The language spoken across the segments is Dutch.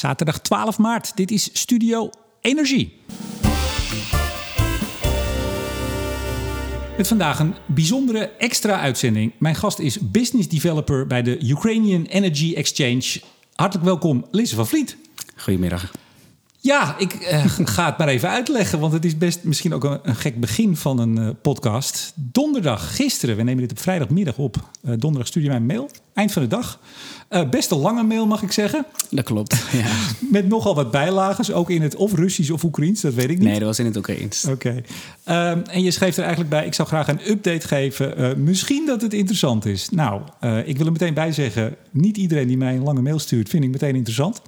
Zaterdag 12 maart. Dit is Studio Energie. Met vandaag een bijzondere extra uitzending. Mijn gast is business developer bij de Ukrainian Energy Exchange. Hartelijk welkom, Lise van Vliet. Goedemiddag. Ja, ik uh, ga het maar even uitleggen, want het is best misschien ook een, een gek begin van een uh, podcast. Donderdag, gisteren, we nemen dit op vrijdagmiddag op. Uh, donderdag stuur je mij een mail, eind van de dag. best een lange mail, mag ik zeggen. Dat klopt, ja. Met nogal wat bijlagen, ook in het of Russisch of Oekraïens, dat weet ik niet. Nee, dat was in het Oekraïens. Oké. Okay. Um, en je schreef er eigenlijk bij, ik zou graag een update geven. misschien dat het interessant is. Nou, ik wil er meteen bij zeggen, niet iedereen die mij een lange mail stuurt, vind ik meteen interessant.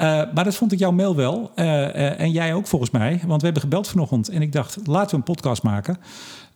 Uh, maar dat vond ik jouw mail wel. Uh, uh, en jij ook volgens mij. Want we hebben gebeld vanochtend. En ik dacht, laten we een podcast maken.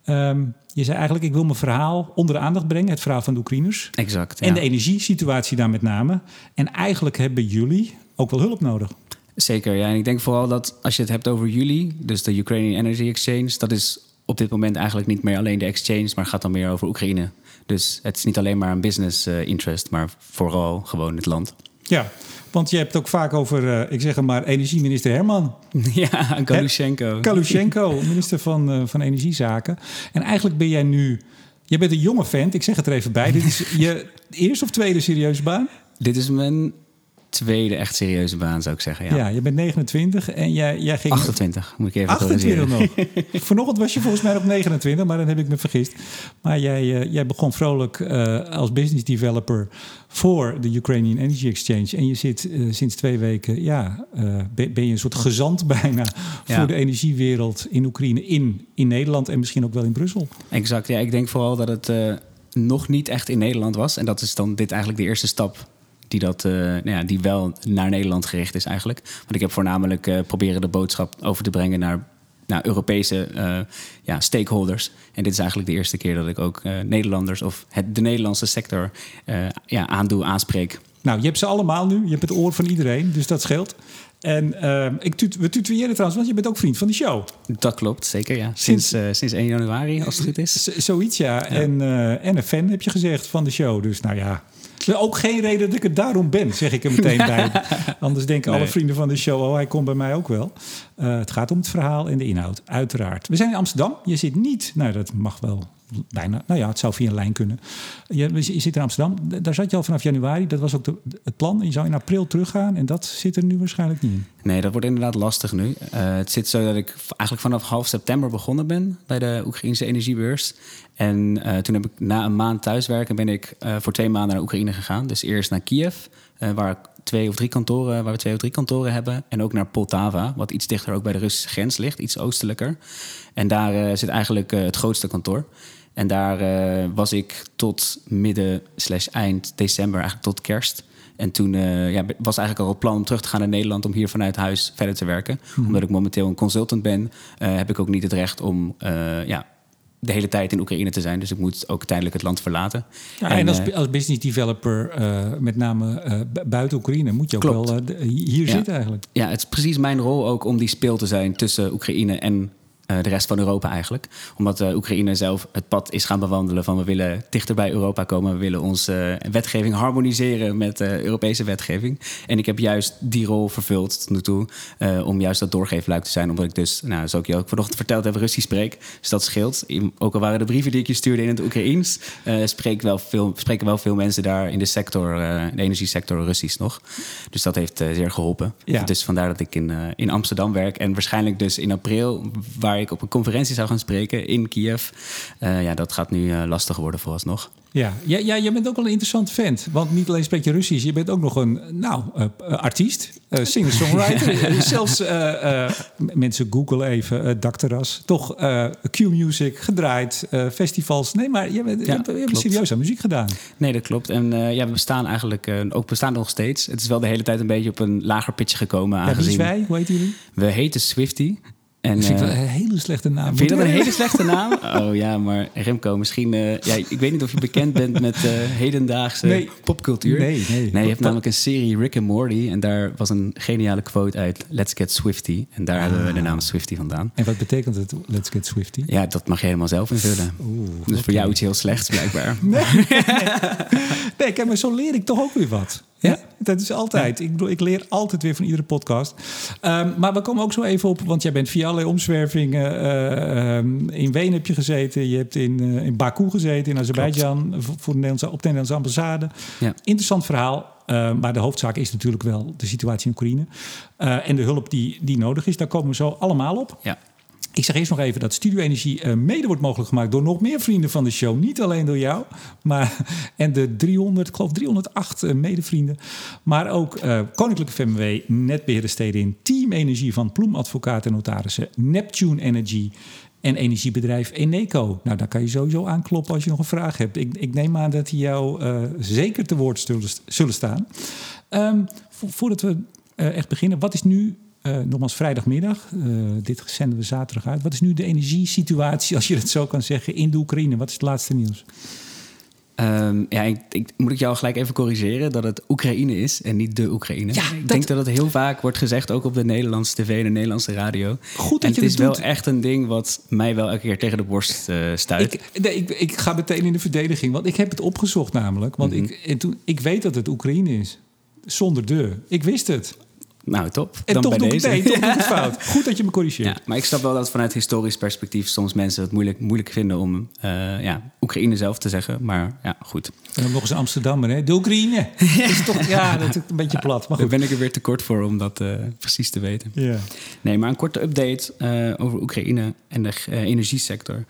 Um, je zei eigenlijk, ik wil mijn verhaal onder de aandacht brengen. Het verhaal van de Oekraïners. Exact. Ja. En de energiesituatie daar met name. En eigenlijk hebben jullie ook wel hulp nodig. Zeker, ja. En ik denk vooral dat als je het hebt over jullie... dus de Ukrainian Energy Exchange... dat is op dit moment eigenlijk niet meer alleen de exchange... maar gaat dan meer over Oekraïne. Dus het is niet alleen maar een business interest... maar vooral gewoon het land. Ja, want je hebt het ook vaak over, uh, ik zeg maar, energieminister Herman. Ja, Galushenko. Galushenko, minister van, uh, van Energiezaken. En eigenlijk ben jij nu, je bent een jonge vent, ik zeg het er even bij. Dit is je eerste of tweede serieuze baan? Dit is mijn tweede echt serieuze baan, zou ik zeggen. Ja, ja je bent 29 en jij, jij ging... 28, moet ik even 28 nog. Vanochtend was je volgens mij op 29, maar dan heb ik me vergist. Maar jij, uh, jij begon vrolijk uh, als business developer voor de Ukrainian Energy Exchange. En je zit uh, sinds twee weken, ja, ben, ben, je een soort gezant bijna... Ja. voor de energiewereld in Oekraïne, in, in Nederland en misschien ook wel in Brussel. Exact, ja. Ik denk vooral dat het nog niet echt in Nederland was. En dat is dan dit eigenlijk de eerste stap die, dat, uh, nou ja, die wel naar Nederland gericht is eigenlijk. Want ik heb voornamelijk uh, proberen de boodschap over te brengen naar, naar Europese uh, ja, stakeholders. En dit is eigenlijk de eerste keer dat ik ook Nederlanders of het, de Nederlandse sector ja, aandoe, aanspreek. Nou, je hebt ze allemaal nu. Je hebt het oor van iedereen, dus dat scheelt. En uh, ik tut we tutoyeren trouwens, want je bent ook vriend van de show. Dat klopt, zeker ja. Sinds, sinds, uh, sinds 1 januari, als het goed is. Zoiets, ja. ja. En, uh, en een fan heb je gezegd van de show. Dus nou ja, ook geen reden dat ik het daarom ben, zeg ik er meteen bij. Anders denken nee. alle vrienden van de show, oh, hij komt bij mij ook wel. Uh, het gaat om het verhaal en de inhoud, uiteraard. We zijn in Amsterdam. Je zit niet, nou dat mag wel bijna, nou ja, het zou via een lijn kunnen. Je, zit in Amsterdam, daar zat je al vanaf januari. Dat was ook de, het plan. Je zou in april teruggaan en dat zit er nu waarschijnlijk niet in. Nee, dat wordt inderdaad lastig nu. Uh, het zit zo dat ik eigenlijk vanaf half september begonnen ben bij de Oekraïnse energiebeurs. En uh, toen heb ik na een maand thuiswerken ben ik uh, voor twee maanden naar Oekraïne gegaan. Dus eerst naar Kiev, waar ik twee of drie kantoren, waar we twee of drie kantoren hebben. En ook naar Poltava, wat iets dichter ook bij de Russische grens ligt, iets oostelijker. En daar zit eigenlijk het grootste kantoor. En daar uh, was ik tot midden slash eind december, eigenlijk tot kerst. En toen uh, ja, was eigenlijk al het plan om terug te gaan naar Nederland... om hier vanuit huis verder te werken. Mm-hmm. Omdat ik momenteel een consultant ben... Uh, heb ik ook niet het recht om ja, de hele tijd in Oekraïne te zijn. Dus ik moet ook tijdelijk het land verlaten. Ja, en, en als, als, business developer, uh, met name uh, buiten Oekraïne, moet je ook klopt. wel uh, hier ja. zitten eigenlijk. Ja, het is precies mijn rol ook om die speel te zijn tussen Oekraïne en uh, de rest van Europa eigenlijk. Omdat uh, Oekraïne zelf het pad is gaan bewandelen van we willen dichter bij Europa komen. We willen onze uh, wetgeving harmoniseren met Europese wetgeving. En ik heb juist die rol vervuld tot nu toe om juist dat doorgeefluik te zijn. Omdat ik dus, nou, zoals ik je ook vanochtend verteld heb, Russisch spreek. Dus dat scheelt. Ook al waren de brieven die ik je stuurde in het Oekraïens, spreek wel veel, spreken wel veel mensen daar in de sector, de energiesector Russisch nog. Dus dat heeft zeer geholpen. Ja. Dus vandaar dat ik in, in Amsterdam werk. En waarschijnlijk dus in april, waar ik op een conferentie zou gaan spreken in Kiev. Uh, ja, dat gaat nu uh, lastig worden vooralsnog. Ja, ja, ja, je bent ook wel een interessant vent. Want niet alleen spreek je Russisch, je bent ook nog een nou, uh, artiest, singer-songwriter. Zelfs mensen Google even, dakterras. Toch Q-music, gedraaid, festivals. Nee, maar je, bent, ja, je, je hebt serieus aan muziek gedaan. Nee, dat klopt. En ja, we bestaan eigenlijk, ook bestaan nog steeds. Het is wel de hele tijd een beetje op een lager pitje gekomen. Aangezien... Ja, wie wij? Hoe heet jullie? We heten Swifty. En, vind ik wel een hele slechte naam. Vind je dat een hele slechte naam? Oh ja, maar Remco, misschien... Uh, ja, ik weet niet of je bekend bent met uh, hedendaagse nee. popcultuur. Nee, nee. Nee, je hebt namelijk een serie Rick and Morty. En daar was een geniale quote uit Let's Get Swifty. En daar ah. hebben we de naam Swifty vandaan. En wat betekent het Let's Get Swifty? Ja, dat mag je helemaal zelf invullen. Oeh, dus okay. voor jou iets heel slechts blijkbaar. nee, nee. nee, kijk, maar zo leer ik toch ook weer wat. Ja, dat is altijd. Ik bedoel, ik leer altijd weer van iedere podcast. Ehm, maar we komen ook zo even op, want jij bent via allerlei omzwervingen. eh, ehm, in Wenen heb je gezeten, je hebt in, eh, in Baku gezeten, in Azerbeidzjan, voor de Nederlandse, op de Nederlandse ambassade. Ja. Interessant verhaal. eh, maar de hoofdzaak is natuurlijk wel de situatie in Oekraïne. En de hulp die, die nodig is. Daar komen we zo allemaal op. Ja. Ik zeg eerst nog even dat Studio Energie eh, mede wordt mogelijk gemaakt door nog meer vrienden van de show. Niet alleen door jou, maar en de 300, ik geloof 308 eh, medevrienden. Maar ook eh, Koninklijke FMW, Netbeheerder Steden in, Team Energie van Ploem Advocaten en Notarissen, Neptune Energy en energiebedrijf Eneco. Nou, daar kan je sowieso aankloppen als je nog een vraag hebt. Ik, ik neem aan dat die jou zeker te woord zullen, zullen staan. Ehm, vo- voordat we echt beginnen, wat is nu eh, nogmaals, vrijdagmiddag. eh, dit zenden we zaterdag uit. Wat is nu de energiesituatie, als je het zo kan zeggen, in de Oekraïne? Wat is het laatste nieuws? Ehm, ja, ik, ik, moet ik jou gelijk even corrigeren dat het Oekraïne is en niet de Oekraïne. Ja, ik dat- denk dat het heel vaak wordt gezegd, ook op de Nederlandse tv en de Nederlandse radio. Goed dat en je het is dat wel echt een ding wat mij wel elke keer tegen de borst eh stuit. Ik, nee, ik, ik ga meteen in de verdediging, want ik heb het opgezocht namelijk. Want Mhm. ik, en toen, ik weet dat het Oekraïne is. Zonder de. Ik wist het. Nou, top. En Dan toch ik deze. nee, toch doe ik het fout. Goed dat je me corrigeert. Ja, maar ik snap wel dat vanuit historisch perspectief soms mensen het moeilijk, moeilijk vinden om eh, ja, Oekraïne zelf te zeggen. Maar ja, goed. En dan nog eens een Amsterdammer, hè? De Oekraïne. is toch, ja, dat is een beetje plat. Maar Daar goed. ben ik er weer te kort voor om dat eh, precies te weten. Ja. Nee, maar een korte update eh, over Oekraïne en de energiesector.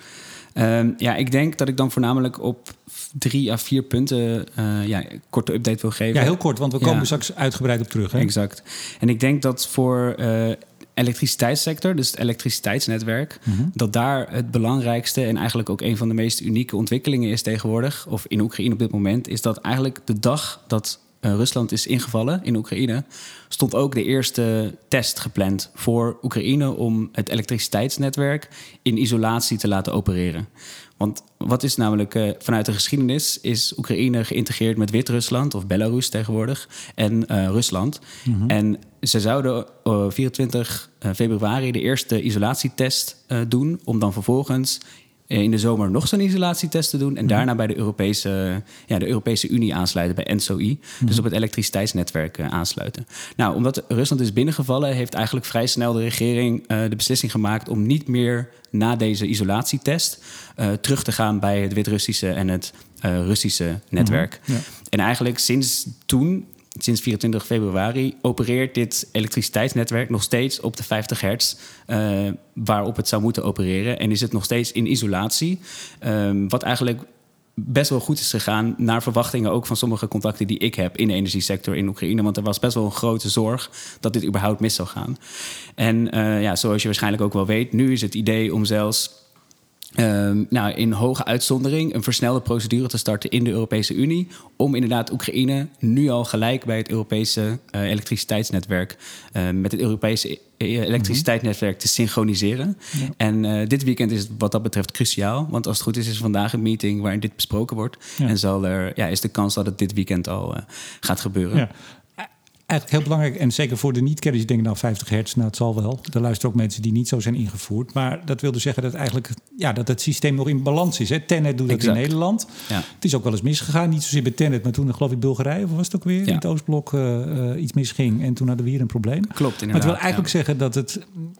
Ehm, ja, ik denk dat ik dan voornamelijk op drie à vier punten eh, ja, een korte update wil geven. ja, heel kort, want we komen Ja. straks uitgebreid op terug. Hè? Exact. En ik denk dat voor eh elektriciteitssector, dus het elektriciteitsnetwerk, Mhm. dat daar het belangrijkste en eigenlijk ook een van de meest unieke ontwikkelingen is tegenwoordig, of in Oekraïne op dit moment, is dat eigenlijk de dag dat Rusland is ingevallen in Oekraïne, stond ook de eerste test gepland voor Oekraïne om het elektriciteitsnetwerk in isolatie te laten opereren. Want wat is namelijk eh, vanuit de geschiedenis is Oekraïne geïntegreerd met Wit-Rusland of Belarus tegenwoordig en eh, Rusland. En ze zouden eh, 24 februari de eerste isolatietest eh, doen om dan vervolgens eh, in de zomer nog zo'n isolatietest te doen en daarna bij de Europese, ja, de Europese Unie aansluiten, bij NSOI. Dus op het elektriciteitsnetwerk eh, aansluiten. Nou, omdat Rusland is binnengevallen, heeft eigenlijk vrij snel de regering eh, de beslissing gemaakt om niet meer na deze isolatietest eh, terug te gaan bij het Wit-Russische en het eh, Russische netwerk. ja. En eigenlijk sinds toen, sinds 24 februari, opereert dit elektriciteitsnetwerk nog steeds op de 50 hertz eh, waarop het zou moeten opereren. En is het nog steeds in isolatie. Ehm, wat eigenlijk best wel goed is gegaan naar verwachtingen ook van sommige contacten die ik heb in de energiesector in Oekraïne. Want er was best wel een grote zorg dat dit überhaupt mis zou gaan. En eh, ja, zoals je waarschijnlijk ook wel weet, nu is het idee om zelfs Ehm, nou, in hoge uitzondering een versnelde procedure te starten in de Europese Unie. Om inderdaad Oekraïne nu al gelijk bij het Europese eh, elektriciteitsnetwerk. eh, met het Europese e- elektriciteitsnetwerk te synchroniseren. En eh, dit weekend is wat dat betreft cruciaal. Want als het goed is, is vandaag een meeting waarin dit besproken wordt. Ja. En zal er, ja, is de kans dat het dit weekend al eh, gaat gebeuren. Ja. Eigenlijk heel belangrijk, en zeker voor de niet-kenners die denken, nou 50 hertz, nou het zal wel. Er luisteren ook mensen die niet zo zijn ingevoerd. Maar dat wil dus zeggen dat eigenlijk ja, dat het systeem nog in balans is. Hè? Tenet doet dat Exact. in Nederland. Ja. Het is ook wel eens misgegaan. Niet zozeer bij Tenet, maar toen geloof ik Bulgarije, of was het ook weer? Ja. In het Oostblok eh, eh, iets misging. En toen hadden we hier een probleem. Klopt, Maar het wil eigenlijk zeggen dat het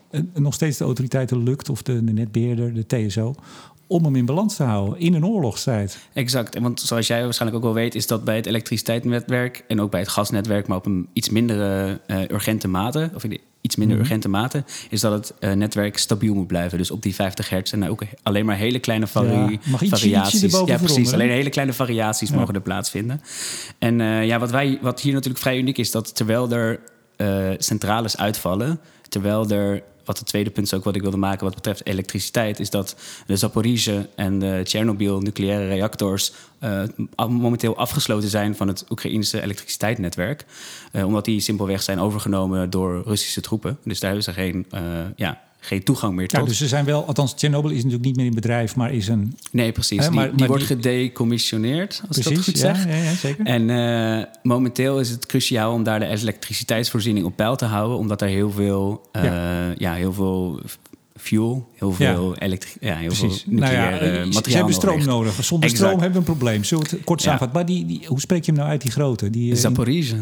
eh, nog steeds de autoriteiten lukt, of de, de netbeheerder, de TSO, om hem in balans te houden in een oorlogstijd. Exact. En want zoals jij waarschijnlijk ook wel weet, is dat bij het elektriciteitsnetwerk en ook bij het gasnetwerk, maar op een iets mindere eh, urgente mate, of in iets minder Mhm. urgente mate, is dat het eh, netwerk stabiel moet blijven. Dus op die 50 hertz en ook alleen maar hele kleine vari Ja, variaties. ja, precies. Alleen hele kleine variaties Ja. mogen er plaatsvinden. En eh, ja, wat, wij, wat hier natuurlijk vrij uniek is, dat terwijl er centrales uitvallen, terwijl er wat het tweede punt is ook wat ik wilde maken wat betreft elektriciteit, is dat de Zaporizhzhia en de Tsjernobyl nucleaire reactors eh, momenteel afgesloten zijn van het Oekraïnse elektriciteitsnetwerk. Eh, omdat die simpelweg zijn overgenomen door Russische troepen. Dus daar hebben ze geen, eh, ja, geen toegang meer tot. Ja, dus ze zijn wel, althans, Chernobyl is natuurlijk niet meer in bedrijf, maar is een. Nee, precies. Hè, die maar- die maar wordt die- gedecommissioneerd, als ik dat Precies, goed ja, zeg. ja, ja, zeker. En eh, momenteel is het cruciaal om daar de elektriciteitsvoorziening op peil te houden, omdat er heel veel, eh, ja. heel veel fuel, heel veel, elektri ja, heel veel nucleaire nou ja, materiaal. Ze hebben stroom nodig. Zonder stroom hebben we een probleem. Zullen we het kort samenvatten? Maar die, die, hoe spreek je hem nou uit, die grote? Die, Zaporizhia.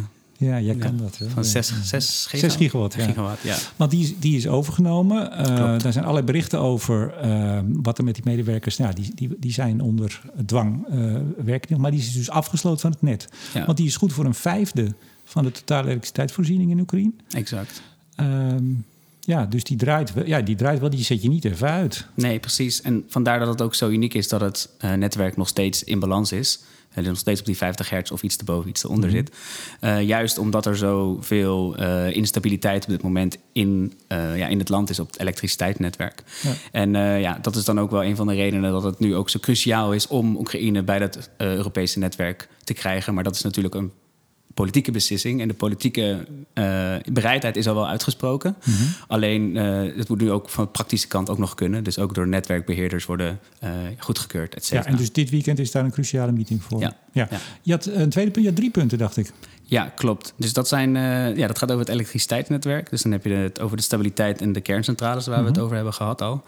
Ja, jij kan dat. Hè? Van 6 gigawatt. gigawatt, ja. gigawatt ja. Want die, die is overgenomen. Uh, daar zijn allerlei berichten over uh, wat er met die medewerkers... Nou, die, die, die zijn onder dwang uh, werken. Maar die is dus afgesloten van het net. Ja. Want die is goed voor een vijfde van de totale elektriciteitsvoorziening in Oekraïne. Exact. Um, ja, dus die draait, ja, die draait wel, die zet je niet even uit. Nee, precies. En vandaar dat het ook zo uniek is dat het netwerk nog steeds in balans is. En nog steeds op die 50 hertz of iets erboven, iets eronder mm zit. Uh, juist omdat er zoveel uh, instabiliteit op dit moment in, uh, ja, in het land is op het elektriciteitsnetwerk. Ja. En ja, dat is dan ook wel een van de redenen dat het nu ook zo cruciaal is om Oekraïne bij dat Europese netwerk te krijgen. Maar dat is natuurlijk een politieke beslissing. En de politieke uh, bereidheid is al wel uitgesproken. Mm -hmm. Alleen uh, het moet nu ook van de praktische kant ook nog kunnen. Dus ook door netwerkbeheerders worden uh, goedgekeurd, et cetera. Ja, en dus dit weekend is daar een cruciale meeting voor. Ja. ja. ja. Je had een tweede punt, je had drie punten, dacht ik. Ja, klopt. Dus dat, zijn, ja, dat gaat over het elektriciteitsnetwerk. Dus dan heb je het over de stabiliteit en de kerncentrales... waar mm -hmm. we het mhm. over hebben gehad al.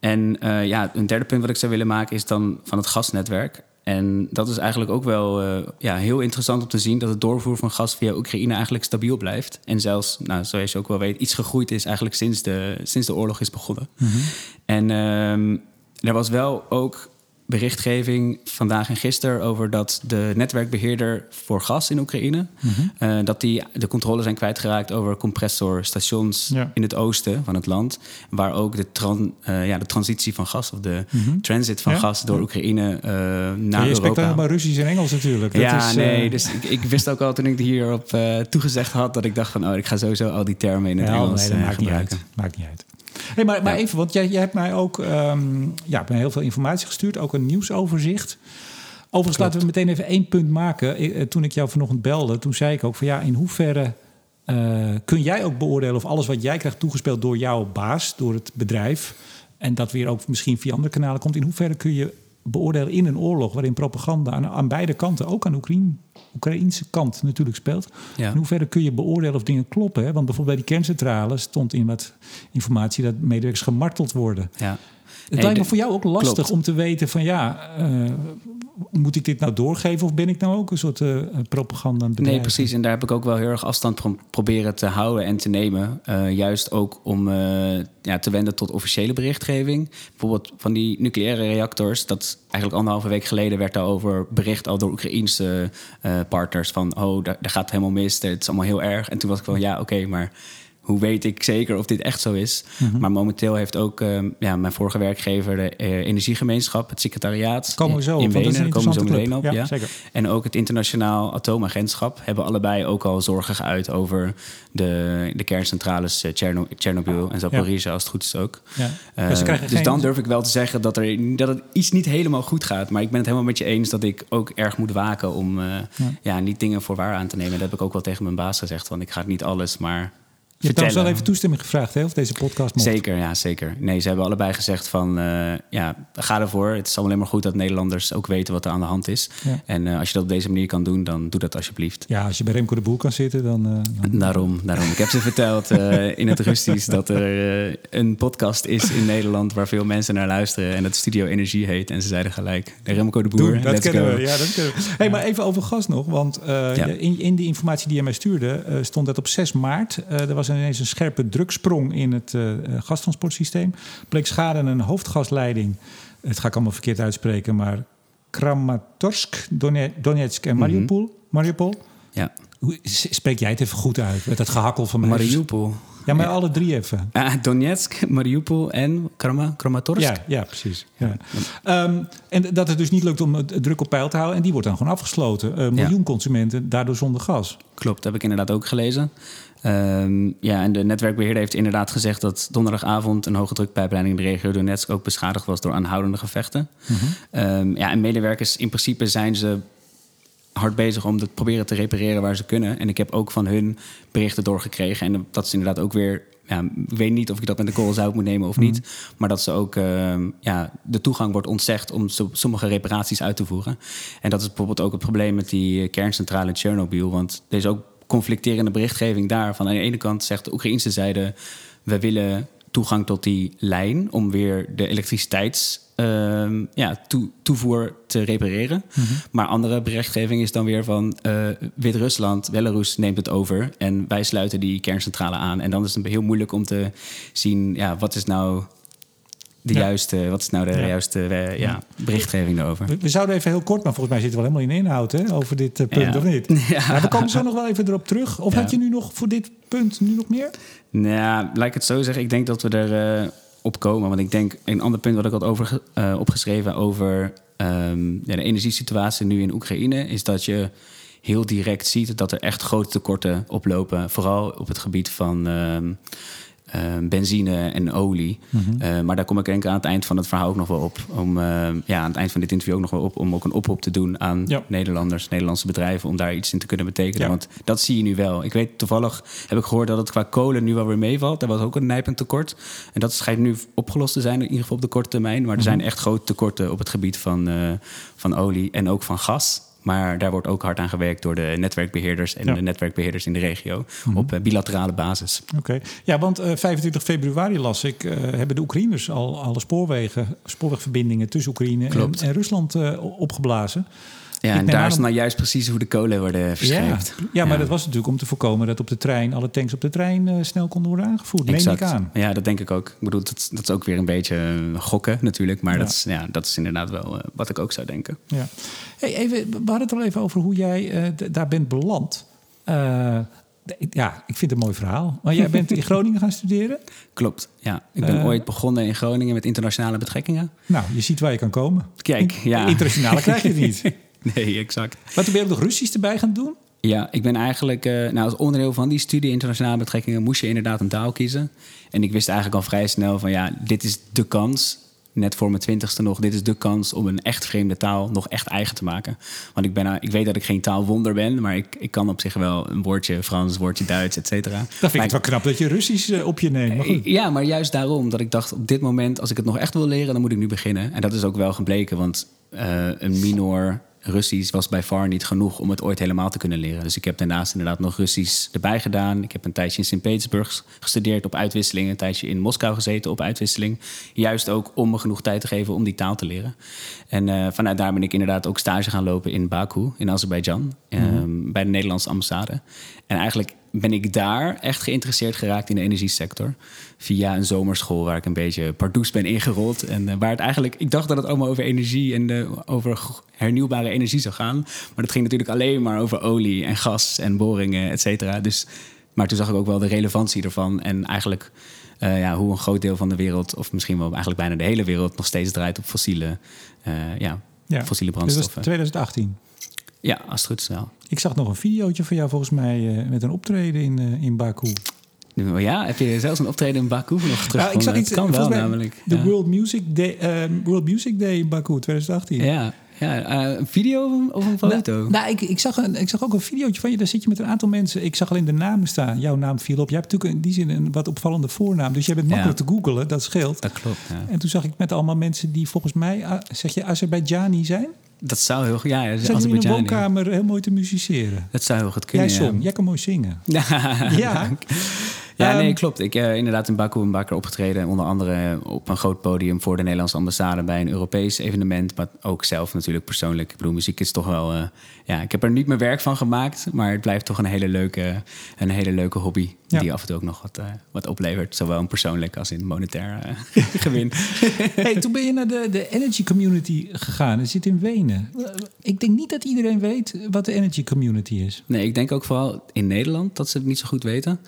En ja, een derde punt wat ik zou willen maken is dan van het gasnetwerk. En dat is eigenlijk ook wel uh, ja, heel interessant om te zien dat het doorvoer van gas via Oekraïne eigenlijk stabiel blijft. En zelfs, nou, zoals je ook wel weet, iets gegroeid is eigenlijk sinds de, sinds de oorlog is begonnen. Mm -hmm. En um, er was wel ook berichtgeving vandaag en gisteren over dat de netwerkbeheerder voor gas in Oekraïne, mm -hmm. uh, dat die de controle zijn kwijtgeraakt over compressorstations ja. in het oosten van het land, waar ook de, tran, uh, ja, de transitie van gas of de mm -hmm. transit van ja? gas door Oekraïne uh, naar je Europa. Je maar Russisch en Engels natuurlijk. Dat ja, is, nee, dus ik, ik, wist ook al toen ik hierop toegezegd had dat ik dacht van, oh, ik ga sowieso al die termen in het Engels nee, maakt gebruiken. Niet uit. Maakt niet uit. Hey, maar, maar even, want jij, jij hebt mij ook um, ja, heel veel informatie gestuurd, ook een nieuwsoverzicht. Overigens, laten we meteen even één punt maken. Ik, eh, toen ik jou vanochtend belde, toen zei ik ook van ja, in hoeverre uh, kun jij ook beoordelen of alles wat jij krijgt toegespeeld door jouw baas, door het bedrijf, en dat weer ook misschien via andere kanalen komt, in hoeverre kun je beoordelen in een oorlog waarin propaganda aan, aan beide kanten, ook aan de Oekraïne, Oekraïnse kant natuurlijk speelt. Ja. In hoeverre kun je beoordelen of dingen kloppen? Hè? Want bijvoorbeeld bij die kerncentrale stond in wat informatie dat medewerkers gemarteld worden. Ja. Het lijkt me voor jou ook lastig klopt. om te weten van ja, uh, moet ik dit nou doorgeven of ben ik nou ook een soort uh, propaganda bedrijf? Nee, precies. En daar heb ik ook wel heel erg afstand van proberen te houden en te nemen. Uh, juist ook om ja, te wenden tot officiële berichtgeving. Bijvoorbeeld van die nucleaire reactors. Dat eigenlijk anderhalve week geleden werd daarover bericht al door Oekraïense partners. Van oh, daar, daar, gaat het helemaal mis. Het is allemaal heel erg. En toen was ik van ja, oké, okay, maar hoe weet ik zeker of dit echt zo is? Mm -hmm. Maar momenteel heeft ook uh, ja, mijn vorige werkgever, de uh, Energiegemeenschap, het secretariaat komen we zo in, Wenen, daar komen we zo meteen op. Ja, ja. Zeker. En ook het Internationaal Atoomagentschap hebben allebei ook al zorgen geuit over de, de kerncentrales uh, Cherno Chernobyl en Zaporizhia, ja. als het goed is ook. Ja. dus, dus dan durf ik wel te zeggen dat, er, dat het iets niet helemaal goed gaat. Maar ik ben het helemaal met je eens dat ik ook erg moet waken om ja. niet dingen voor waar aan te nemen. Dat heb ik ook wel tegen mijn baas gezegd, want ik ga niet alles maar je hebt trouwens wel even toestemming gevraagd, hè, of deze podcast mocht. Zeker, ja, zeker. Nee, ze hebben allebei gezegd van, uh, ja, ga ervoor. Het is alleen maar goed dat Nederlanders ook weten wat er aan de hand is. Ja. En uh, als je dat op deze manier kan doen, dan doe dat alsjeblieft. Ja, als je bij Remco de Boer kan zitten, dan... Uh, dan... Daarom, daarom. Ik heb ze verteld in het Rustisch dat er een podcast is in Nederland waar veel mensen naar luisteren. En dat Studio Energie heet. En ze zeiden gelijk, Remco de Boer, Doe, dat kennen go. We, ja, dat kennen we. Hey, maar even over gas nog, want ja. in, in die informatie die je mij stuurde, stond dat op 6 maart. er was ineens een scherpe druksprong in het uh, gastransportsysteem. Bleek schade aan een hoofdgasleiding. Het ga ik allemaal verkeerd uitspreken, maar Kramatorsk, Donetsk en Mariupol. Mm -hmm. Mariupol. Ja. Hoe, spreek jij het even goed uit met dat gehakkel van mij? Mariupol. Ja, maar ja. alle drie even. Ah, Donetsk, Mariupol en Krama, Kramatorsk. Ja, ja precies. Ja. Ja. Um, en dat het dus niet lukt om het druk op peil te houden. En die wordt dan gewoon afgesloten. Uh, miljoen consumenten, daardoor zonder gas. Klopt, heb ik inderdaad ook gelezen. Um, ja, en de netwerkbeheerder heeft inderdaad gezegd dat donderdagavond een hoge drukpijpleiding in de regio Donetsk ook beschadigd was door aanhoudende gevechten. Mm -hmm. um, ja, en medewerkers, in principe zijn ze hard bezig om het proberen te repareren waar ze kunnen. En ik heb ook van hun berichten doorgekregen. En dat is inderdaad ook weer. Ja, ik weet niet of ik dat met de korrel zout moet nemen of mm -hmm. niet. Maar dat ze ook uh, ja, de toegang wordt ontzegd om sommige reparaties uit te voeren. En dat is bijvoorbeeld ook het probleem met die kerncentrale in Tsjernobyl. Want is ook conflicterende berichtgeving daar. Van aan de ene kant zegt de Oekraïnse zijde... we willen toegang tot die lijn om weer de elektriciteits ehm, ja, toe, toevoer te repareren. Maar andere berichtgeving is dan weer van eh, Wit-Rusland, Belarus neemt het over en wij sluiten die kerncentrale aan. En dan is het heel moeilijk om te zien, ja, wat is nou de Ja. juiste, wat is nou de Ja. juiste eh, ja, berichtgeving daarover? We, we zouden even heel kort, maar volgens mij zitten we wel helemaal in inhoud hè, over dit eh, punt, Ja. of niet? Maar we komen zo nog wel even erop terug. Of had je nu nog voor dit punt nu nog meer? Nou, ja, laat ik het zo zeggen. Ik denk dat we er eh, op komen. Want ik denk, een ander punt wat ik had over, ge- opgeschreven over ja, de energiesituatie nu in Oekraïne, is dat je heel direct ziet dat er echt grote tekorten oplopen. Vooral op het gebied van ehm, benzine en olie. Mhm. Eh, maar daar kom ik denk ik aan het eind van het verhaal ook nog wel op. Om ehm, ja, aan het eind van dit interview ook nog wel op. Om ook een oproep te doen aan Ja. Nederlanders, Nederlandse bedrijven. Om daar iets in te kunnen betekenen. Ja. Want dat zie je nu wel. Ik weet toevallig, heb ik gehoord dat het qua kolen nu wel weer meevalt. Daar was ook een nijpend tekort. En dat schijnt nu opgelost te zijn, in ieder geval op de korte termijn. Maar er zijn echt grote tekorten op het gebied van, eh, van olie en ook van gas. Maar daar wordt ook hard aan gewerkt door de netwerkbeheerders en Ja. de netwerkbeheerders in de regio. Op eh, bilaterale basis. Oké. Ja, want eh, 25 februari las ik, eh, hebben de Oekraïners al alle spoorwegen, spoorwegverbindingen tussen Oekraïne en, Rusland eh, opgeblazen. Ja, en daar is nou juist precies hoe de kolen worden verscheept. ja, maar dat was natuurlijk om te voorkomen dat op de trein alle tanks op de trein eh, snel konden worden aangevoerd. Neem ik aan. Ja, dat denk ik ook. Ik bedoel, dat, dat is ook weer een beetje eh, gokken natuurlijk. Maar Ja. Dat, is, ja, dat is inderdaad wel eh, wat ik ook zou denken. Ja. Hey, even, we hadden het al even over hoe jij daar bent beland. Ja, ik vind het een mooi verhaal. Maar jij bent in Groningen gaan studeren. Klopt, ja. Ik ben ooit begonnen in Groningen met internationale betrekkingen. Nou, je ziet waar je kan komen. Kijk, ja. Internationale krijg je het niet. Nee, exact. Maar toen ben je ook nog Russisch erbij gaan doen? Ja, ik ben eigenlijk, eh, nou, als onderdeel van die studie internationale betrekkingen moest je inderdaad een taal kiezen. En ik wist eigenlijk al vrij snel van ja, dit is de kans, net voor mijn twintigste nog, dit is de kans om een echt vreemde taal nog echt eigen te maken. Want ik, ben, nou- ik weet dat ik geen taalwonder ben, maar ik, ik kan op zich wel een woordje Frans, woordje Duits, et cetera. Dan vind ik Maar het wel knap dat je Russisch eh, op je neemt. Maar goed. Ja, maar juist daarom dat ik dacht op dit moment, als ik het nog echt wil leren, dan moet ik nu beginnen. En dat is ook wel gebleken, want eh, een minor Russisch was bij far niet genoeg om het ooit helemaal te kunnen leren. Dus ik heb daarnaast inderdaad nog Russisch erbij gedaan. Ik heb een tijdje in Sint-Petersburg gestudeerd op uitwisseling, een tijdje in Moskou gezeten op uitwisseling. Juist ook om me genoeg tijd te geven om die taal te leren. En eh, vanuit daar ben ik inderdaad ook stage gaan lopen in Baku, in Azerbeidzjan, ehm, bij de Nederlandse ambassade. En eigenlijk ben ik daar echt geïnteresseerd geraakt in de energiesector. Via een zomerschool waar ik een beetje pardoes ben ingerold. En eh, waar het eigenlijk, ik dacht dat het allemaal over energie en de, over hernieuwbare energie zou gaan. Maar dat ging natuurlijk alleen maar over olie en gas en boringen, et cetera. Dus, maar toen zag ik ook wel de relevantie ervan. En eigenlijk eh, ja, hoe een groot deel van de wereld, of misschien wel eigenlijk bijna de hele wereld, nog steeds draait op fossiele, eh, ja, Ja. fossiele Dus dat is brandstoffen. 2018. Ja, als het goed is wel. Ik zag nog een videootje van jou volgens mij eh, met een optreden in, eh, in Baku. Nu, Ja, heb je zelfs een optreden in Baku nog terug? Nou, ik zag iets, het kan wel volgens mij namelijk. De ja. World, Music Day, eh, World Music Day in Baku 2018. Ja, ja eh, een video of een, een foto? Nou, nou, ik, ik, zag een, ik zag ook een videootje van je. Daar zit je met een aantal mensen. Ik zag alleen de namen staan. Jouw naam viel op. Je hebt natuurlijk in die zin een wat opvallende voornaam. Dus jij bent Ja. makkelijk te googelen. Dat scheelt. dat klopt. Ja. En toen zag ik met allemaal mensen die volgens mij, ah, zeg je, Azerbeidzjani zijn. Dat zou heel goed. Ja, ja, Zijn in Azerbeidzjani. woonkamer heel mooi te musiceren. Dat zou heel goed Jij kunnen. zong. Jij kan mooi zingen. Ja, Ja. nee, Ehm, klopt. Ik heb inderdaad in Baku een paar keer opgetreden. Onder andere op een groot podium voor de Nederlandse ambassade bij een Europees evenement. Maar ook zelf natuurlijk persoonlijk. Ik bedoel, muziek is toch wel. eh, ja, ik heb er niet mijn werk van gemaakt. Maar het blijft toch een hele leuke, een hele leuke hobby. Ja. Die af en toe ook nog wat, eh, wat oplevert. Zowel in persoonlijk als in monetair eh, gewin. Hey, toen ben je naar de, de Energy Community gegaan. Dat zit in Wenen. Eh, Ik denk niet dat iedereen weet wat de Energy Community is. Nee, ik denk ook vooral in Nederland dat ze het niet zo goed weten.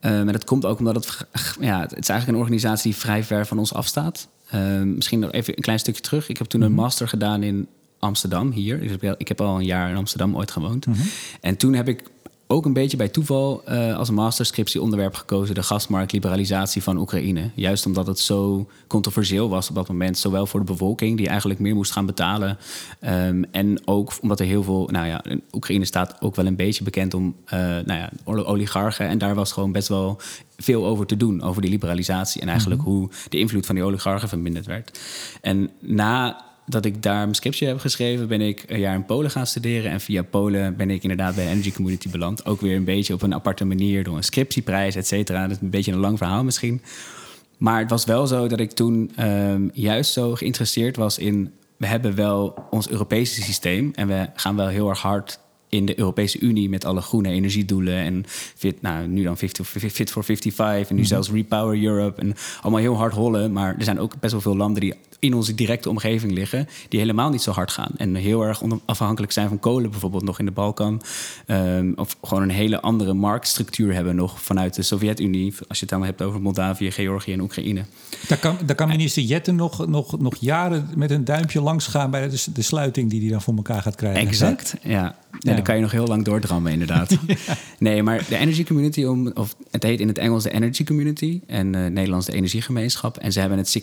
En dat komt ook omdat het, ja, het is eigenlijk een organisatie die vrij ver van ons afstaat. Uh, misschien nog even een klein stukje terug. Ik heb toen een master gedaan in Amsterdam, hier. Ik heb, ik heb al een jaar in Amsterdam ooit gewoond. Mm -hmm. En toen heb ik ook een beetje bij toeval uh, als masterscriptie onderwerp gekozen... de gasmarktliberalisatie van Oekraïne. Juist omdat het zo controversieel was op dat moment. Zowel voor de bevolking, die eigenlijk meer moest gaan betalen... Um, en ook omdat er heel veel... Nou ja, Oekraïne staat ook wel een beetje bekend om uh, nou ja, oligarchen. En daar was gewoon best wel veel over te doen, over die liberalisatie... en eigenlijk mm -hmm. hoe de invloed van die oligarchen verminderd werd. En na dat ik daar mijn scriptje heb geschreven, ben ik een jaar in Polen gaan studeren. En via Polen ben ik inderdaad bij de Energy Community beland. Ook weer een beetje op een aparte manier, door een scriptieprijs, et cetera. Dat is een beetje een lang verhaal misschien. Maar het was wel zo dat ik toen ehm, juist zo geïnteresseerd was in... we hebben wel ons Europese systeem en we gaan wel heel erg hard in de Europese Unie met alle groene energiedoelen en fit, nou, nu dan Fit, fit for 55 en nu zelfs Repower Europe en allemaal heel hard rollen. Maar er zijn ook best wel veel landen die in onze directe omgeving liggen, die helemaal niet zo hard gaan en heel erg afhankelijk zijn van kolen, bijvoorbeeld nog in de Balkan, um, of gewoon een hele andere marktstructuur hebben nog vanuit de Sovjet-Unie, als je het dan hebt over Moldavië, Georgië en Oekraïne. Daar kan, daar kan minister Jetten nog, nog, nog jaren met een duimpje langs gaan bij de, de sluiting die hij dan voor elkaar gaat krijgen. Exact, ja. Ja, dan kan je nog heel lang doordrammen, inderdaad. Nee, maar de Energy Community, om, of het heet in het Engels de Energy Community en uh, Nederlands de Energiegemeenschap. En ze hebben het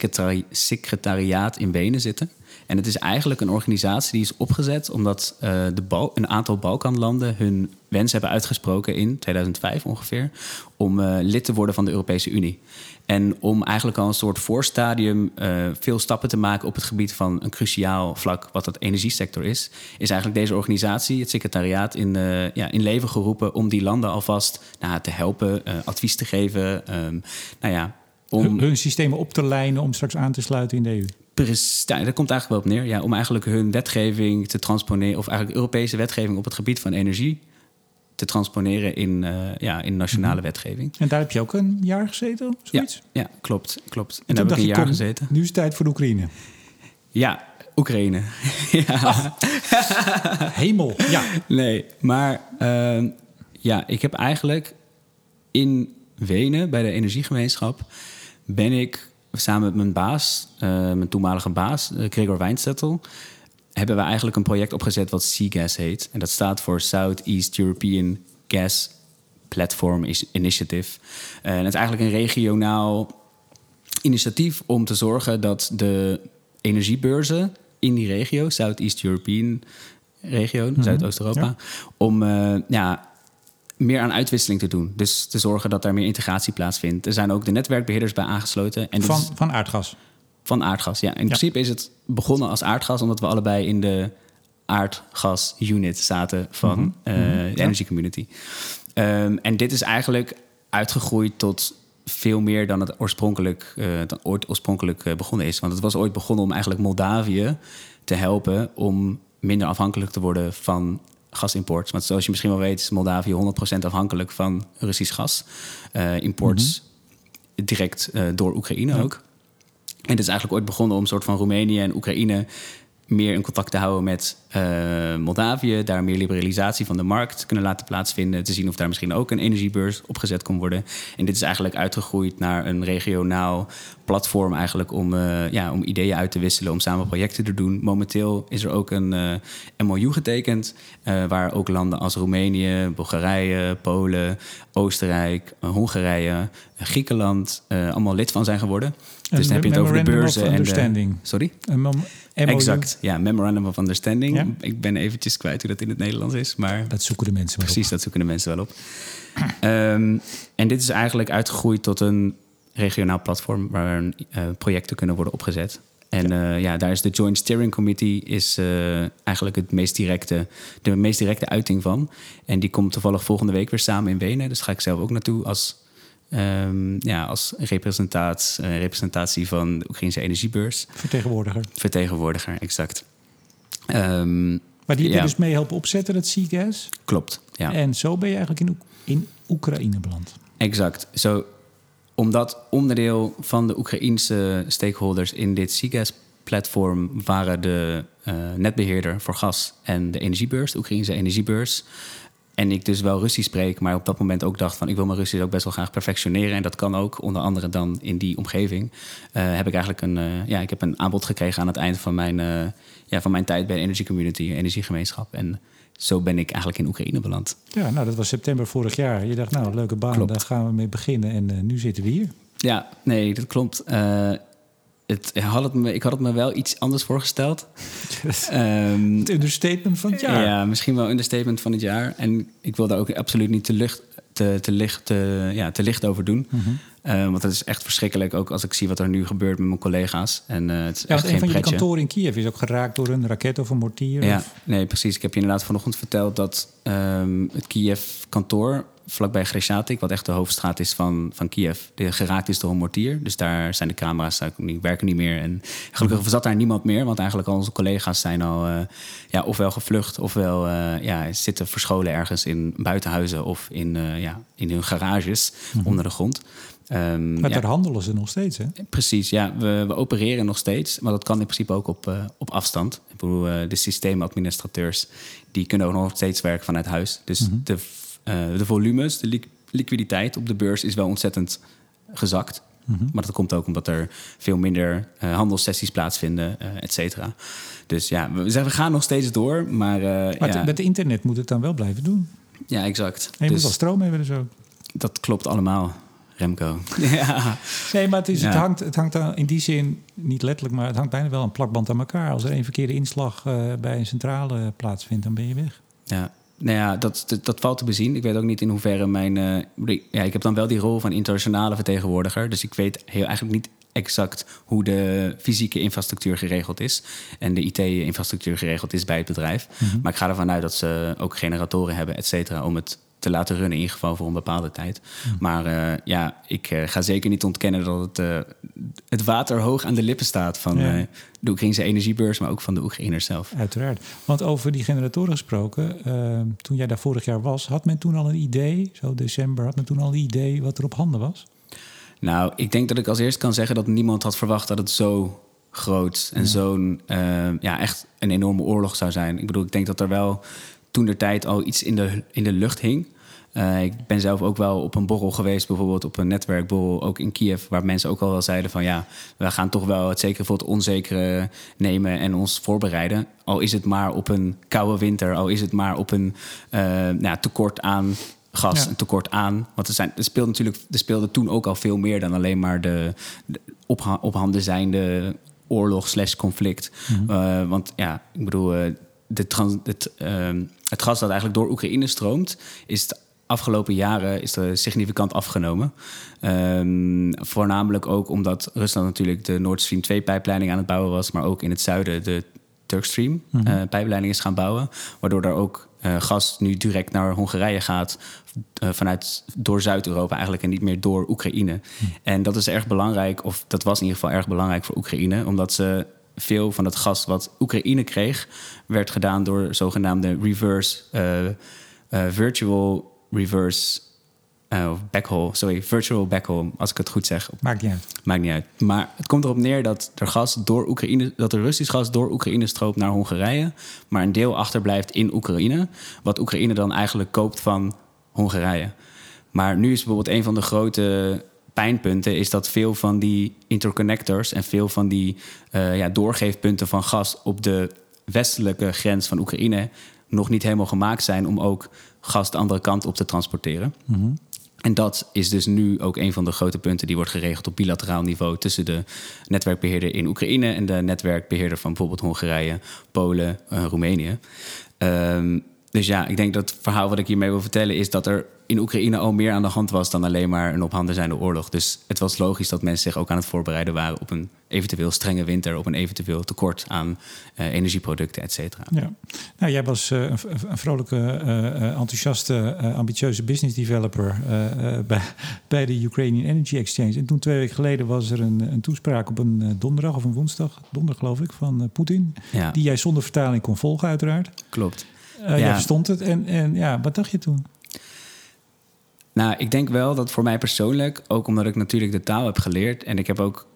secretariaat in Wenen zitten. En het is eigenlijk een organisatie die is opgezet omdat uh, de een aantal Balkanlanden hun wens hebben uitgesproken in 2005 ongeveer om uh, lid te worden van de Europese Unie. En om eigenlijk al een soort voorstadium uh, veel stappen te maken op het gebied van een cruciaal vlak, wat het energiesector is, is eigenlijk deze organisatie, het secretariaat, in, ja, in leven geroepen om die landen alvast nou, te helpen, advies te geven. Um, nou ja, om hun, systemen op te lijnen om straks aan te sluiten in de EU. Precies, daar komt eigenlijk wel op neer. Ja, om eigenlijk hun wetgeving te transponeren, of eigenlijk Europese wetgeving op het gebied van energie te transponeren in, uh, ja, in nationale mm -hmm. wetgeving. En daar heb je ook een jaar gezeten? Zoiets? Ja, ja klopt, klopt. En, en daar heb ik een jaar kom, gezeten. Nu is het tijd voor de Oekraïne. Ja, Oekraïne. ja. Oh. Hemel, ja. Nee, maar uh, ja, ik heb eigenlijk in Wenen bij de energiegemeenschap ben ik samen met mijn baas, uh, mijn toenmalige baas, Gregor Wijnzettel, hebben we eigenlijk een project opgezet wat SEAGAS heet. En dat staat voor Southeast European Gas Platform Initiative. En het is eigenlijk een regionaal initiatief om te zorgen dat de energiebeurzen in die regio, Southeast European regio, mm -hmm. Zuidoost-Europa, ja. om uh, ja, meer aan uitwisseling te doen. Dus te zorgen dat er meer integratie plaatsvindt. Er zijn ook de netwerkbeheerders bij aangesloten. En van, van aardgas? Van aardgas, ja. In ja. principe is het begonnen als aardgas, omdat we allebei in de aardgas-unit zaten van mm -hmm. uh, de Energy. Community. Um, en dit is eigenlijk uitgegroeid tot veel meer dan het oorspronkelijk, uh, dan ooit oorspronkelijk uh, begonnen is. Want het was ooit begonnen om eigenlijk Moldavië te helpen om minder afhankelijk te worden van gasimport. Want zoals je misschien wel weet, is Moldavië 100% afhankelijk van Russisch gas. Uh, imports mm -hmm. direct door Oekraïne ja. ook. En het is eigenlijk ooit begonnen om een soort van Roemenië en Oekraïne meer in contact te houden met uh, Moldavië, daar meer liberalisatie van de markt kunnen laten plaatsvinden, te zien of daar misschien ook een energiebeurs opgezet kon worden. En dit is eigenlijk uitgegroeid naar een regionaal platform eigenlijk om, uh, ja, om ideeën uit te wisselen, om samen projecten te doen. Momenteel is er ook een uh, MOU getekend, waar ook landen als Roemenië, Bulgarije, Polen, Oostenrijk, Hongarije, Griekenland allemaal lid van zijn geworden. Dus dan heb je het over de beurzen en de... Sorry? Exact, ja, Memorandum of Understanding. Ja? Ik ben eventjes kwijt hoe dat in het Nederlands is, maar... Dat zoeken de mensen wel Precies, op. dat zoeken de mensen wel op. um, en dit is eigenlijk uitgegroeid tot een regionaal platform... waar uh, projecten kunnen worden opgezet. En ja. Uh, ja, daar is de Joint Steering Committee is, uh, eigenlijk het meest directe, de meest directe uiting van. En die komt toevallig volgende week weer samen in Wenen. Dus ga ik zelf ook naartoe als Um, ja, als representatie, uh, representatie van de Oekraïnse energiebeurs. Vertegenwoordiger. Vertegenwoordiger, exact. Um, maar die heb je dus mee helpen opzetten, dat Seagas? Klopt, ja. En zo ben je eigenlijk in, in Oekraïne beland? Exact. Zo, omdat onderdeel van de Oekraïense stakeholders in dit Seagas-platform waren de uh, netbeheerder voor gas en de energiebeurs, de Oekraïnse energiebeurs. En ik dus wel Russisch spreek, maar op dat moment ook dacht van ik wil mijn Russisch ook best wel graag perfectioneren. En dat kan ook, onder andere dan in die omgeving. Uh, heb ik eigenlijk een, uh, ja, ik heb een aanbod gekregen aan het eind van mijn, uh, ja, van mijn tijd bij de Energy Community, energiegemeenschap. En zo ben ik eigenlijk in Oekraïne beland. Ja, nou dat was september vorig jaar. Je dacht, nou, leuke baan, klopt. daar gaan we mee beginnen. En nu zitten we hier. Ja, nee, dat klopt het, had het me, ik had het me wel iets anders voorgesteld. um, het understatement van het jaar. Ja, misschien wel understatement van het jaar. En ik wil daar ook absoluut niet te licht, te, te licht, te, ja, te licht over doen. Mm -hmm. uh, want het is echt verschrikkelijk, ook als ik zie wat er nu gebeurt met mijn collega's. En, uh, het is ja, echt een geen van pretje. je kantoren in Kiev is ook geraakt door een raket of een mortier. Ja, of? nee, precies. Ik heb je inderdaad vanochtend verteld dat um, het Kiev-kantoor vlakbij Grещatik, wat echt de hoofdstraat is van, van Kiev, die geraakt is door een mortier. Dus daar zijn de camera's die werken niet meer. En gelukkig zat daar niemand meer, want eigenlijk al onze collega's zijn al uh, ja, ofwel gevlucht, ofwel uh, ja, zitten verscholen ergens in buitenhuizen of in, uh, ja, in hun garages Mhm. onder de grond. Um, maar daar handelen ze nog steeds, hè? Precies, ja. We, we, opereren nog steeds, maar dat kan in principe ook op, uh, op afstand. Ik bedoel, uh, de systeemadministrateurs die kunnen ook nog steeds werken vanuit huis. Dus Mhm. mm -hmm. de, uh, de volumes, de li liquiditeit op de beurs is wel ontzettend gezakt. Mhm. Mm -hmm. Maar dat komt ook omdat er veel minder uh, handelssessies plaatsvinden, uh, et cetera. Dus ja, we, gaan nog steeds door, maar... uh, maar ja. met internet moet het dan wel blijven doen. Ja, exact. En je dus, moet wel stroom hebben dus ook. Dat klopt allemaal. Remco. ja. Nee, maar het, is, ja. het, hangt, het hangt in die zin, niet letterlijk, maar het hangt bijna wel een plakband aan elkaar. Als er een verkeerde inslag bij een centrale plaatsvindt, dan ben je weg. Ja, nou ja, dat, dat, dat, valt te bezien. Ik weet ook niet in hoeverre mijn. Uh, ja, ik heb dan wel die rol van internationale vertegenwoordiger. Dus ik weet heel, eigenlijk niet exact hoe de fysieke infrastructuur geregeld is. En de IT-infrastructuur geregeld is bij het bedrijf. Mhm. Mm -hmm. Maar ik ga ervan uit dat ze ook generatoren hebben, et cetera, om het te laten runnen, in ieder geval voor een bepaalde tijd. Mm. Maar uh, ja, ik uh, ga zeker niet ontkennen dat het, uh, het water hoog aan de lippen staat van ja. de Oekraïnse energiebeurs, maar ook van de Oekraïners zelf. Uiteraard. Want over die generatoren gesproken, toen jij daar vorig jaar was, had men toen al een idee, zo december, had men toen al een idee wat er op handen was? Nou, ik denk dat ik als eerste kan zeggen dat niemand had verwacht dat het zo groot en ja. zo'n, ja, echt een enorme oorlog zou zijn. Ik bedoel, ik denk dat er wel toen de tijd al iets in de, in de lucht hing. Uh, ik ben zelf ook wel op een borrel geweest, bijvoorbeeld op een netwerkborrel, ook in Kiev, waar mensen ook al wel zeiden van ja, we gaan toch wel het zekere voor het onzekere nemen en ons voorbereiden. Al is het maar op een koude winter, al is het maar op een uh, nou, tekort aan gas, ja. een tekort aan. Want er, zijn, er speelde natuurlijk, er speelde toen ook al veel meer dan alleen maar de, de op, op handen zijnde oorlog slash conflict. Mm -hmm. uh, want ja, ik bedoel, de trans, het, het gas dat eigenlijk door Oekraïne stroomt, is de afgelopen jaren is er significant afgenomen. Um, voornamelijk ook omdat Rusland natuurlijk de Nord Stream 2-pijpleiding aan het bouwen was, maar ook in het zuiden de Turkstream mm Mhm. -hmm. uh, pijpleiding is gaan bouwen. Waardoor er ook uh, gas nu direct naar Hongarije gaat. Uh, vanuit door Zuid-Europa eigenlijk en niet meer door Oekraïne. Mhm. En dat is erg belangrijk, of dat was in ieder geval erg belangrijk voor Oekraïne, omdat ze veel van het gas wat Oekraïne kreeg, werd gedaan door zogenaamde reverse uh, virtual reverse uh, backhaul, sorry, virtual backhaul, als ik het goed zeg. Maakt niet uit. Maakt niet uit. Maar het komt erop neer dat er gas door Oekraïne, dat er Russisch gas door Oekraïne stroomt naar Hongarije, maar een deel achterblijft in Oekraïne, wat Oekraïne dan eigenlijk koopt van Hongarije. Maar nu is bijvoorbeeld een van de grote pijnpunten is dat veel van die interconnectors en veel van die uh, ja, doorgeefpunten van gas op de westelijke grens van Oekraïne nog niet helemaal gemaakt zijn om ook gas de andere kant op te transporteren. Mhm. Mm -hmm. En dat is dus nu ook een van de grote punten die wordt geregeld op bilateraal niveau tussen de netwerkbeheerder in Oekraïne en de netwerkbeheerder van bijvoorbeeld Hongarije, Polen, uh, Roemenië. Um, dus ja, ik denk dat het verhaal wat ik hiermee wil vertellen is dat er in Oekraïne al meer aan de hand was dan alleen maar een op handen zijnde oorlog. Dus het was logisch dat mensen zich ook aan het voorbereiden waren op een eventueel strenge winter, op een eventueel tekort aan uh, energieproducten, et cetera. Ja. Nou, jij was uh, een, een, vrolijke, uh, enthousiaste, ambitieuze business developer bij, bij de Ukrainian Energy Exchange. En toen twee weken geleden was er een, een toespraak op een donderdag of een woensdag, donderdag geloof ik, van Poetin. Ja. Die jij zonder vertaling kon volgen, uiteraard. Klopt. Ja. Jij verstond het. En, en ja, wat dacht je toen? Nou, ik denk wel dat voor mij persoonlijk, ook omdat ik natuurlijk de taal heb geleerd en ik heb ook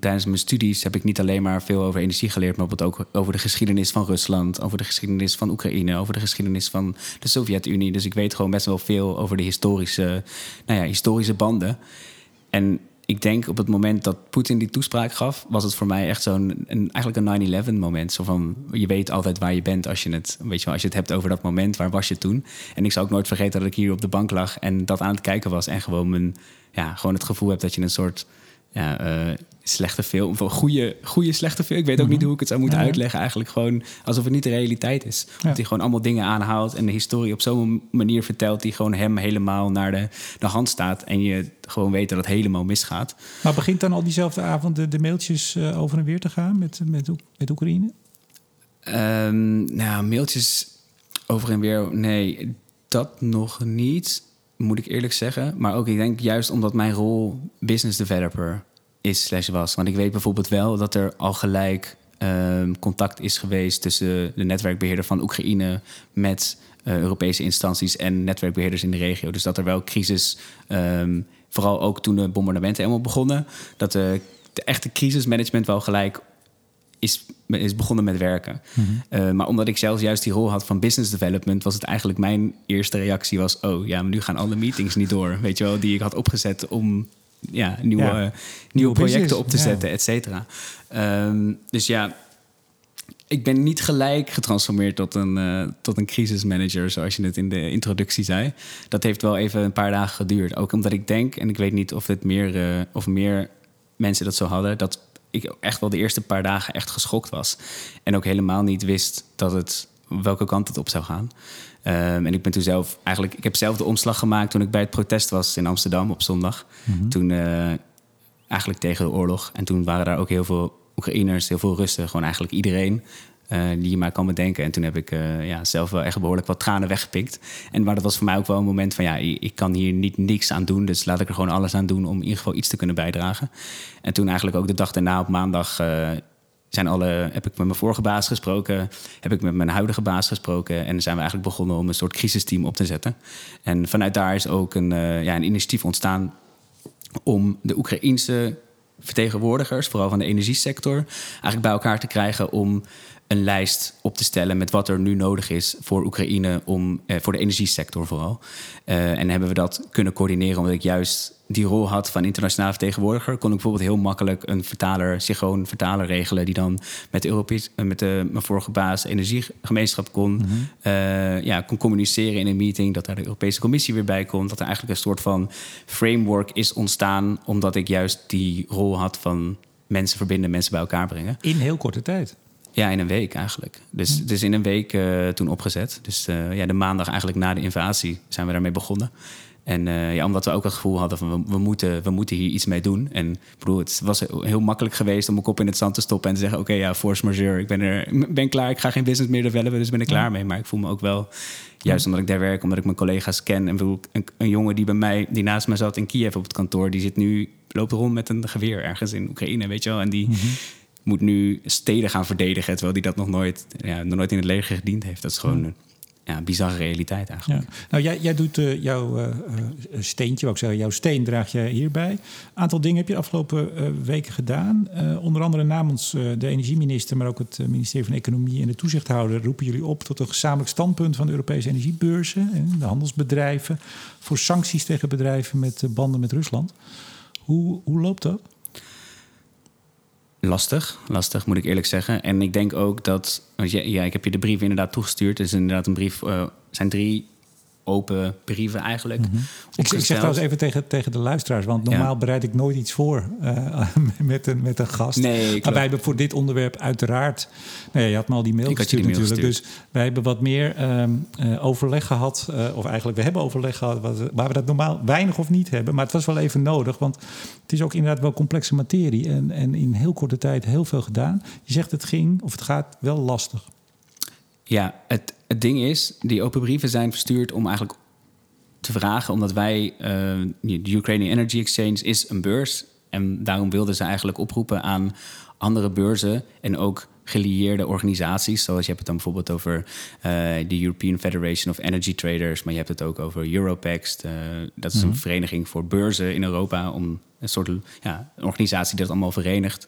tijdens mijn studies heb ik niet alleen maar veel over energie geleerd, maar ook over de geschiedenis van Rusland, over de geschiedenis van Oekraïne, over de geschiedenis van de Sovjet-Unie. Dus ik weet gewoon best wel veel over de historische, nou ja, historische banden. En ik denk op het moment dat Poetin die toespraak gaf, was het voor mij echt zo'n eigenlijk een 9-11 moment. Zo van je weet altijd waar je bent als je het, weet je wel, als je het hebt over dat moment, waar was je toen? En ik zou ook nooit vergeten dat ik hier op de bank lag en dat aan het kijken was en gewoon mijn, ja, gewoon het gevoel heb dat je een soort ja, uh, slechte film, of goede, goede slechte film. Ik weet ook mm -hmm. niet hoe ik het zou moeten ja, uitleggen. Eigenlijk gewoon alsof het niet de realiteit is. Ja. Dat hij gewoon allemaal dingen aanhaalt en de historie op zo'n manier vertelt die gewoon hem helemaal naar de, de hand staat. En je gewoon weet dat het helemaal misgaat. Maar begint dan al diezelfde avond de, de mailtjes uh, over en weer te gaan met, met, met Oekraïne? Um, nou, mailtjes over en weer, nee, dat nog niet. Moet ik eerlijk zeggen. Maar ook, ik denk juist omdat mijn rol business developer is slash was. Want ik weet bijvoorbeeld wel dat er al gelijk ehm, contact is geweest tussen de netwerkbeheerder van Oekraïne met uh, Europese instanties en netwerkbeheerders in de regio. Dus dat er wel crisis, ehm, vooral ook toen de bombardementen helemaal begonnen, dat de, de echte crisismanagement wel gelijk is, is begonnen met werken. Mhm. Eh, maar omdat ik zelf juist die rol had van business development, was het eigenlijk mijn eerste reactie was: oh ja, maar nu gaan alle meetings niet door, weet je wel, die ik had opgezet om ja, nieuwe, nieuwe projecten op te zetten, et cetera. Ehm, dus ja, ik ben niet gelijk getransformeerd tot een, uh, tot een crisismanager, zoals je het in de introductie zei. Dat heeft wel even een paar dagen geduurd. Ook omdat ik denk, en ik weet niet of, het meer, uh, of meer mensen dat zo hadden, dat ik echt wel de eerste paar dagen echt geschokt was. En ook helemaal niet wist dat het, welke kant het op zou gaan. Um, en ik ben toen zelf eigenlijk, ik heb zelf de omslag gemaakt toen ik bij het protest was in Amsterdam op zondag. Mm Toen uh, eigenlijk tegen de oorlog. En toen waren daar ook heel veel Oekraïners, heel veel Russen, gewoon eigenlijk iedereen. Uh, die je maar kan bedenken. En toen heb ik uh, ja, zelf wel echt behoorlijk wat tranen weggepikt. En, maar dat was voor mij ook wel een moment van... ja, ik kan hier niet niks aan doen... dus laat ik er gewoon alles aan doen om in ieder geval iets te kunnen bijdragen. En toen eigenlijk ook de dag daarna op maandag... Uh, zijn alle, heb ik met mijn vorige baas gesproken, heb ik met mijn huidige baas gesproken en zijn we eigenlijk begonnen om een soort crisisteam op te zetten. En vanuit daar is ook een, ja, een initiatief ontstaan om de Oekraïense vertegenwoordigers, vooral van de energiesector, eigenlijk bij elkaar te krijgen om een lijst op te stellen met wat er nu nodig is voor Oekraïne, om, eh, voor de energiesector vooral. Uh, en hebben we dat kunnen coördineren omdat ik juist die rol had van internationale vertegenwoordiger, kon ik bijvoorbeeld heel makkelijk een vertaler, gewoon vertaler regelen, die dan met de, Europees, eh, met de mijn vorige baas energiegemeenschap kon, mm uh, ja, kon communiceren in een meeting, dat daar de Europese Commissie weer bij komt, dat er eigenlijk een soort van framework is ontstaan, omdat ik juist die rol had van mensen verbinden, mensen bij elkaar brengen. In heel korte tijd. Ja, in een week eigenlijk. Dus, dus in een week uh, toen opgezet. Dus uh, ja, de maandag eigenlijk na de invasie zijn we daarmee begonnen. En uh, ja, omdat we ook het gevoel hadden van we, we, moeten, we moeten hier iets mee doen. En bedoel, het was heel makkelijk geweest om mijn kop in het zand te stoppen en te zeggen: Oké, okay, ja, force majeure, ik ben, er, ben klaar, ik ga geen business meer developen, dus ben ik klaar mee. Maar ik voel me ook wel, juist omdat ik daar werk, omdat ik mijn collega's ken. En bedoel, een, een, jongen die bij mij, die naast me zat in Kiev op het kantoor, die zit nu, loopt rond met een geweer ergens in Oekraïne, weet je wel. En die. Mm -hmm moet nu steden gaan verdedigen, terwijl die dat nog nooit, ja, nog nooit in het leger gediend heeft. Dat is gewoon een ja, bizarre realiteit eigenlijk. Ja. Nou, jij, jij doet uh, jouw uh, steentje, ook zeggen, jouw steen draag je hierbij. Een aantal dingen heb je de afgelopen uh, weken gedaan. onder andere namens de energieminister, maar ook het ministerie van Economie en de toezichthouder roepen jullie op tot een gezamenlijk standpunt van de Europese energiebeurzen en de handelsbedrijven voor sancties tegen bedrijven met banden met Rusland. Hoe, hoe loopt dat? Lastig, lastig moet ik eerlijk zeggen. En ik denk ook dat, ja, ik heb je de brief inderdaad toegestuurd. Het is inderdaad een brief, uh, zijn drie open brieven eigenlijk. Mm -hmm. ik, ik, zeg trouwens even tegen, tegen de luisteraars, want normaal bereid ik nooit iets voor uh, met, een, met een gast. Nee, maar wij hebben voor dit onderwerp uiteraard, nou ja, je had me al die mail gestuurd die natuurlijk, dus wij hebben wat meer um, uh, overleg gehad, uh, of eigenlijk we hebben overleg gehad, waar we dat normaal weinig of niet hebben, maar het was wel even nodig, want het is ook inderdaad wel complexe materie en, en in heel korte tijd heel veel gedaan. Je zegt het ging, of het gaat wel lastig. Ja, het, het ding is, die open brieven zijn verstuurd om eigenlijk te vragen, omdat wij, uh, de Ukrainian Energy Exchange is een beurs. En daarom wilden ze eigenlijk oproepen aan andere beurzen en ook gelieerde organisaties. Zoals je hebt het dan bijvoorbeeld over uh, de European Federation of Energy Traders, maar je hebt het ook over Europax. Uh, dat is een mhm. vereniging voor beurzen in Europa, om een soort ja, een organisatie die dat allemaal verenigt.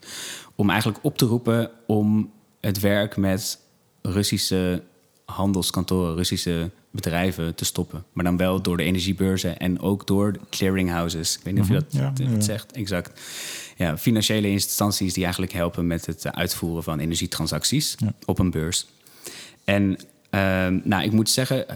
Om eigenlijk op te roepen om het werk met Russische handelskantoren, Russische bedrijven te stoppen. Maar dan wel door de energiebeurzen en ook door clearinghouses. Ik weet niet of je mhm. dat, ja, zegt. Exact. Ja, financiële instanties die eigenlijk helpen met het uitvoeren van energietransacties op een beurs. En uh, nou, ik moet zeggen,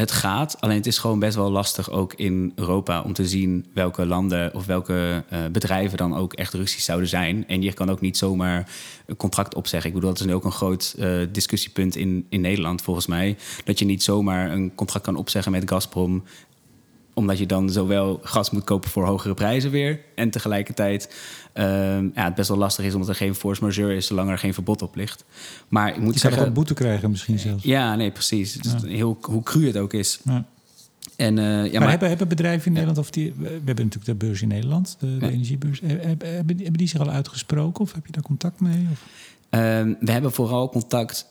het, gaat. Alleen het is gewoon best wel lastig ook in Europa om te zien welke landen of welke uh, bedrijven dan ook echt Russisch zouden zijn. En je kan ook niet zomaar een contract opzeggen. Ik bedoel, dat is nu ook een groot uh, discussiepunt in, in Nederland volgens mij. Dat je niet zomaar een contract kan opzeggen met Gazprom omdat je dan zowel gas moet kopen voor hogere prijzen weer. En tegelijkertijd uh, ja, het best wel lastig is omdat er geen force majeure is zolang er geen verbod op ligt. Maar ik moet je zeggen. kan een boete krijgen misschien zelfs. Ja, nee, precies. Ja. Heel, hoe cru het ook is. Ja. En, uh, ja, maar, maar hebben, hebben, bedrijven in Nederland, of die, we hebben natuurlijk de beurs in Nederland, de, de energiebeurs, hebben, hebben, die zich al uitgesproken of heb je daar contact mee? Of? Uh, we hebben vooral contact.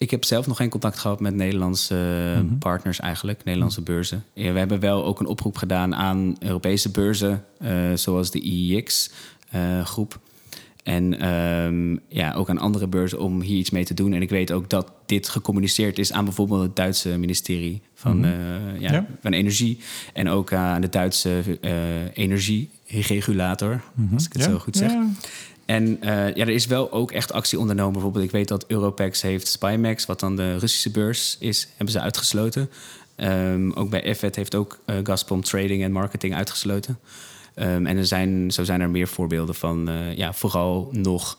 Ik heb zelf nog geen contact gehad met Nederlandse mm -hmm. partners eigenlijk, Nederlandse beurzen. Ja, we hebben wel ook een oproep gedaan aan Europese beurzen, uh, zoals de IEX-groep. En um, ja, ook aan andere beurzen om hier iets mee te doen. En ik weet ook dat dit gecommuniceerd is aan bijvoorbeeld het Duitse ministerie van, mm -hmm. uh, ja, ja, van Energie. En ook aan de Duitse energieregulator, mm -hmm. als ik het zo goed zeg. En uh, ja, er is wel ook echt actie ondernomen. Bijvoorbeeld, ik weet dat Europex heeft Spymax, wat dan de Russische beurs is, hebben ze uitgesloten. Um, ook bij FED heeft ook uh, Gazprom Trading en Marketing uitgesloten. Um, en er zijn, zo zijn er meer voorbeelden van, uh, ja, vooral nog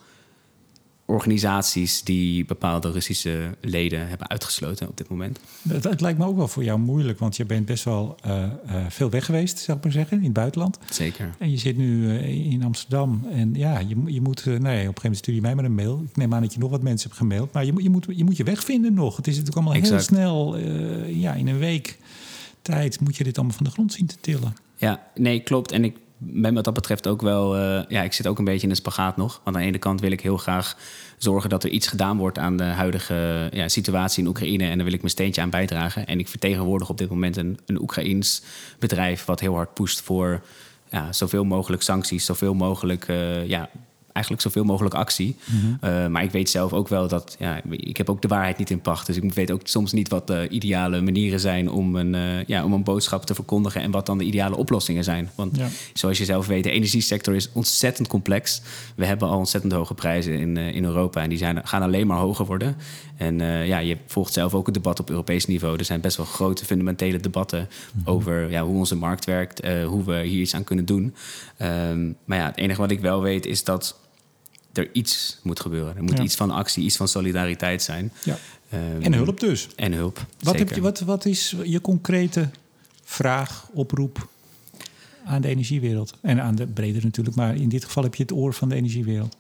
organisaties die bepaalde Russische leden hebben uitgesloten op dit moment. Het, het lijkt me ook wel voor jou moeilijk, want je bent best wel uh, uh, veel weg geweest, zou ik maar zeggen, in het buitenland. Zeker. En je zit nu uh, in Amsterdam en ja, je, je moet, nee, op een gegeven moment stuur je mij maar een mail. Ik neem aan dat je nog wat mensen hebt gemaild, maar je, je, moet, je moet je weg vinden nog. Het is natuurlijk allemaal exact. heel snel, ja, in een week tijd moet je dit allemaal van de grond zien te tillen. Ja, nee, klopt. En ik ben wat dat betreft ook wel... Uh, ja, ik zit ook een beetje in een spagaat nog. Want aan de ene kant wil ik heel graag zorgen dat er iets gedaan wordt... aan de huidige ja, situatie in Oekraïne. En daar wil ik mijn steentje aan bijdragen. En ik vertegenwoordig op dit moment een, een Oekraïns bedrijf... wat heel hard pusht voor ja, zoveel mogelijk sancties... zoveel mogelijk uh, ja, eigenlijk zoveel mogelijk actie. Mm -hmm. uh, maar ik weet zelf ook wel dat ja, ik heb ook de waarheid niet in pacht. Dus ik weet ook soms niet wat de ideale manieren zijn om een, uh, ja, om een boodschap te verkondigen en wat dan de ideale oplossingen zijn. Want ja. zoals je zelf weet, de energiesector is ontzettend complex. We hebben al ontzettend hoge prijzen in, uh, in Europa en die zijn, gaan alleen maar hoger worden. En ja, je volgt zelf ook het debat op Europees niveau. Er zijn best wel grote fundamentele debatten mm -hmm. over ja, hoe onze markt werkt, hoe we hier iets aan kunnen doen. Um, maar ja, het enige wat ik wel weet is dat er iets moet gebeuren. Er moet ja. iets van actie, iets van solidariteit zijn. Ja. Um, en hulp dus. En hulp. Wat, heb je, wat, wat is je concrete vraag, oproep aan de energiewereld? En aan de breder natuurlijk, maar in dit geval heb je het oor van de energiewereld.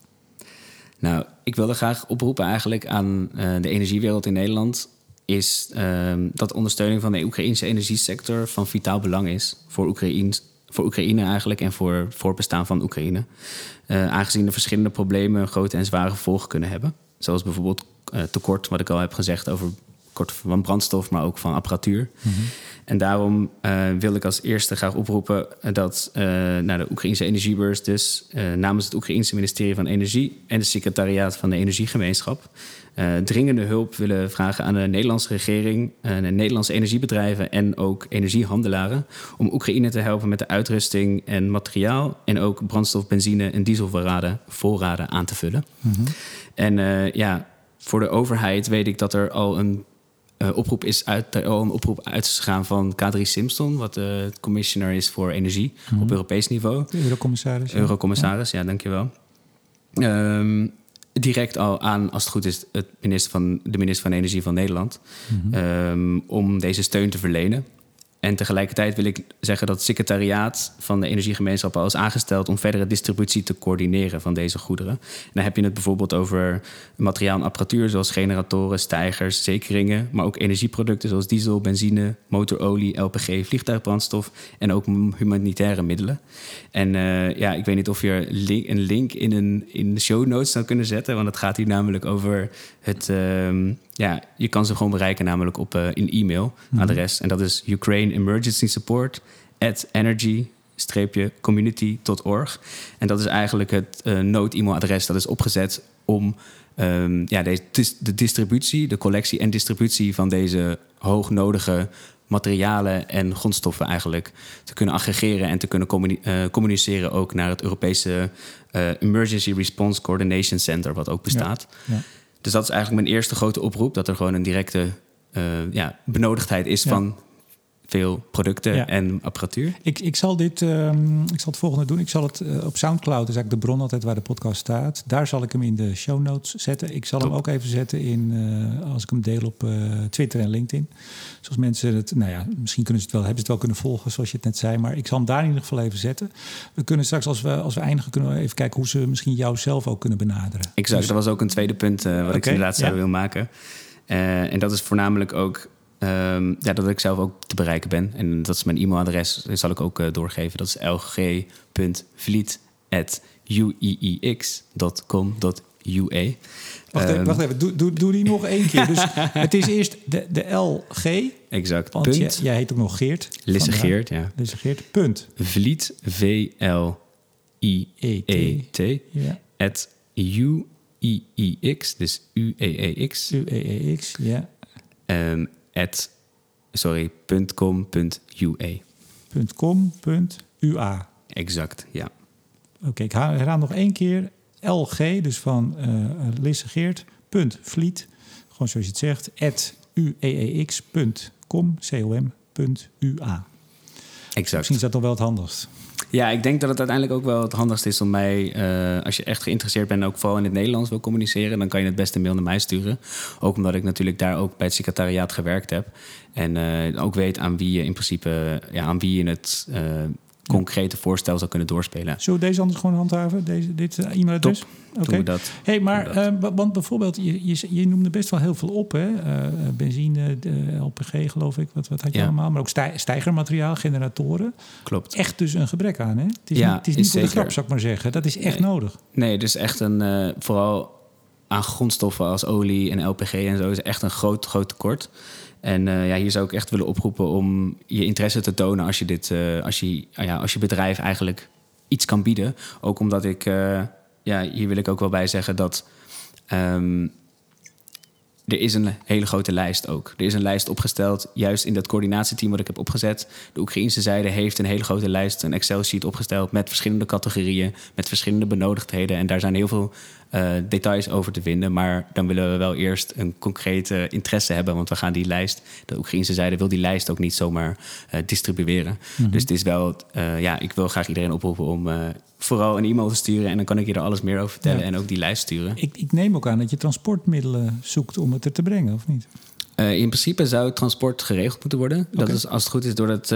Nou, ik wilde graag oproepen eigenlijk aan uh, de energiewereld in Nederland. Is uh, dat ondersteuning van de Oekraïnse energiesector van vitaal belang is voor Oekraïne, voor Oekraïne eigenlijk en voor voorbestaan van Oekraïne. Uh, aangezien de verschillende problemen grote en zware gevolgen kunnen hebben. Zoals bijvoorbeeld uh, tekort, wat ik al heb gezegd over tekort van brandstof, maar ook van apparatuur. Mm -hmm. En daarom uh, wil ik als eerste graag oproepen dat naar de Oekraïnse energiebeurs, dus namens het Oekraïnse ministerie van Energie en het secretariaat van de Energiegemeenschap, dringende hulp willen vragen aan de Nederlandse regering, de Nederlandse energiebedrijven en ook energiehandelaren. Om Oekraïne te helpen met de uitrusting en materiaal. En ook brandstof, benzine en dieselvoorraden voorraden aan te vullen. Mm -hmm. En ja, voor de overheid weet ik dat er al een oproep is uit, een oproep uitgegaan van Kadri Simpson, wat de uh, commissioner is voor energie mm -hmm. op Europees niveau. De Eurocommissaris. Eurocommissaris, ja, ja dankjewel. Um, direct al aan, als het goed is, het minister van, de minister van Energie van Nederland. Mm -hmm. um, om deze steun te verlenen. En tegelijkertijd wil ik zeggen dat het secretariaat van de energiegemeenschap al is aangesteld om verdere distributie te coördineren van deze goederen. En dan heb je het bijvoorbeeld over materiaal en apparatuur zoals generatoren, stijgers, zekeringen, maar ook energieproducten zoals diesel, benzine, motorolie, LPG, vliegtuigbrandstof en ook humanitaire middelen. En uh, ja, ik weet niet of je link, een link in, een, in de show notes zou kunnen zetten, want het gaat hier namelijk over het. Um, ja, je kan ze gewoon bereiken namelijk op uh, een e-mailadres. Mm-hmm. En dat is Ukraine Emergency Support at energy community.org. En dat is eigenlijk het uh, nood-e-mailadres dat is opgezet om um, ja, de, de distributie, de collectie en distributie van deze hoognodige materialen en grondstoffen eigenlijk te kunnen aggregeren en te kunnen communi uh, communiceren ook naar het Europese uh, Emergency Response Coordination Center, wat ook bestaat. Ja, ja. Dus dat is eigenlijk mijn eerste grote oproep: dat er gewoon een directe uh, ja, benodigdheid is ja. van veel producten ja. en apparatuur. Ik, ik, zal dit, um, ik zal het volgende doen. Ik zal het uh, op Soundcloud, is eigenlijk de bron altijd waar de podcast staat. Daar zal ik hem in de show notes zetten. Ik zal Top. hem ook even zetten in, uh, als ik hem deel op uh, Twitter en LinkedIn. Zoals mensen het, nou ja, misschien kunnen ze het wel, hebben ze het wel kunnen volgen, zoals je het net zei. Maar ik zal hem daar in ieder geval even zetten. We kunnen straks, als we, als we eindigen, kunnen we even kijken hoe ze misschien jou zelf ook kunnen benaderen. Exact, dus, dat was ook een tweede punt wat okay, ik inderdaad zou ja. wil maken. en dat is voornamelijk ook ehm, ja, dat ik zelf ook te bereiken ben. En dat is mijn e-mailadres, dat zal ik ook eh, doorgeven. Dat is lg.vliet.uiix.com.ua. Wacht, even, Ehm, wacht even, doe, doe, doe die nog één keer. Dus het is eerst de, de LG, Exact. want Punt. jij, jij heet ook nog Geert. Lisse. Geert, ja. Lisse Geert, punt. Vliet, V-L-I-E-T, Ja, at U-I-I-X, dus U-E-E-X, U-E-E-X, ja. ehm, at, sorry, punt .com, punt .ua. Punt .com, punt .ua. Exact, ja. Oké, ik haal- herhaal nog één keer. LG, dus van eh Lisse Geert, punt Vliet, gewoon zoals je het zegt, at ueex.com, com, punt .ua. Exact. Misschien is dat toch wel het handigst. Ja, ik denk dat het uiteindelijk ook wel het handigst is om mij, eh, als je echt geïnteresseerd bent, ook vooral in het Nederlands wil communiceren, dan kan je het beste mail naar mij sturen. Ook omdat ik natuurlijk daar ook bij het secretariaat gewerkt heb. En eh, ook weet aan wie je in principe, ja, aan wie je het eh, concrete voorstel zou kunnen doorspelen. Zullen we deze anders gewoon handhaven, deze, dit eh, e-mailadres? Oké. We dat. Hey, maar we eh, wa- want bijvoorbeeld, je, je, je noemde best wel heel veel op. Hè? Eh, benzine, de LPG geloof ik, wat, wat had je Ja. allemaal. Maar ook stij, stijgermateriaal, generatoren. Klopt. Echt dus een gebrek aan, hè? Het is Ja, niet, het is is niet voor de grap, zou ik maar zeggen. Dat is echt Nee. nodig. Nee, dus echt een, vooral aan grondstoffen als olie en LPG en zo is echt een groot, groot tekort. En eh, ja, hier zou ik echt willen oproepen om je interesse te tonen als je, dit, eh, als je, ah ja, als je bedrijf eigenlijk iets kan bieden. Ook omdat ik, eh, ja, hier wil ik ook wel bij zeggen dat ehm, er is een hele grote lijst ook. Er is een lijst opgesteld, juist in dat coördinatieteam wat ik heb opgezet. De Oekraïnse zijde heeft een hele grote lijst, een Excel-sheet opgesteld met verschillende categorieën, met verschillende benodigdheden. En daar zijn heel veel eh, details over te vinden. Maar dan willen we wel eerst een concrete interesse hebben, want we gaan die lijst, de Oekraïnse zijde wil die lijst ook niet zomaar eh, distribueren. Dus het is wel, eh, ja, ik wil graag iedereen oproepen om vooral een e-mail te sturen en dan kan ik je er alles meer over vertellen Ja. en ook die lijst sturen. Ik, ik neem ook aan dat je transportmiddelen zoekt om het er te brengen, of niet? In principe zou het transport geregeld moeten worden. Dat is als het goed is door dat,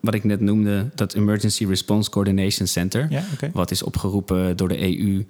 wat ik net noemde, dat Emergency Response Coordination Center. Ja. Wat is opgeroepen door de EU.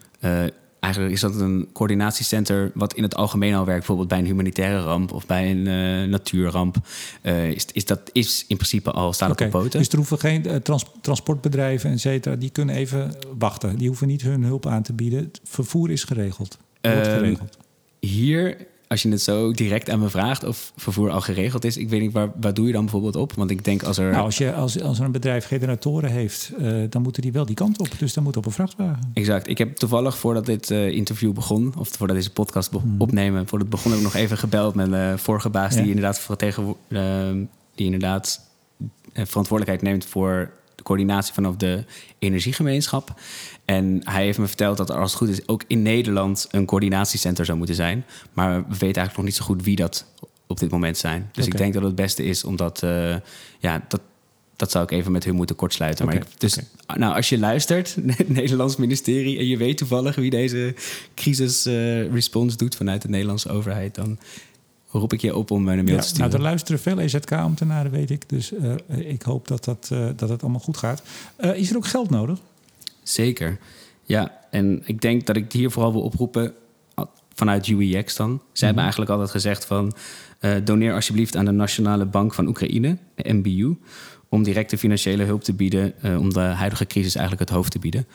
Eigenlijk is dat een coördinatiecenter wat in het algemeen al werkt, bijvoorbeeld bij een humanitaire ramp of bij een eh, natuurramp. Eh, is, is dat is in principe al staat op poten. Dus er hoeven geen eh, trans- transportbedrijven en cetera, die kunnen even wachten. Die hoeven niet hun hulp aan te bieden. Het vervoer is geregeld. Wordt Ehm, geregeld. Hier, als je het zo direct aan me vraagt of vervoer al geregeld is, ik weet niet waar, waar doe je dan bijvoorbeeld op? Want ik denk als er. Nou, als, je, als, als er een bedrijf generatoren heeft, eh, dan moeten die wel die kant op. Dus dan moet op een vrachtwagen. Exact. Ik heb toevallig voordat dit eh, interview begon, of voordat deze podcast be- opnemen, voordat het begon, heb ik nog even gebeld met mijn vorige baas, Ja. die inderdaad, ehm, die inderdaad eh, verantwoordelijkheid neemt voor coördinatie vanaf de energiegemeenschap. En hij heeft me verteld dat er als het goed is ook in Nederland een coördinatiecenter zou moeten zijn. Maar we weten eigenlijk nog niet zo goed wie dat op dit moment zijn. Dus ik denk dat het beste is omdat, eh, ja, dat, dat zou ik even met hun moeten kortsluiten. Oké, Maar ik, dus oké. nou, als je luistert, het Nederlands ministerie, en je weet toevallig wie deze crisisresponse doet vanuit de Nederlandse overheid, dan roep ik je op om een mail Ja, te sturen. nou, er luisteren veel EZK-ambtenaren, weet ik. Dus eh, ik hoop dat, dat, eh, dat het allemaal goed gaat. Eh, is er ook geld nodig? Zeker. Ja, en ik denk dat ik hier vooral wil oproepen vanuit UEX dan. Zij hebben eigenlijk altijd gezegd van... doneer alsjeblieft aan de Nationale Bank van Oekraïne, de MBU... om directe financiële hulp te bieden... om de huidige crisis eigenlijk het hoofd te bieden.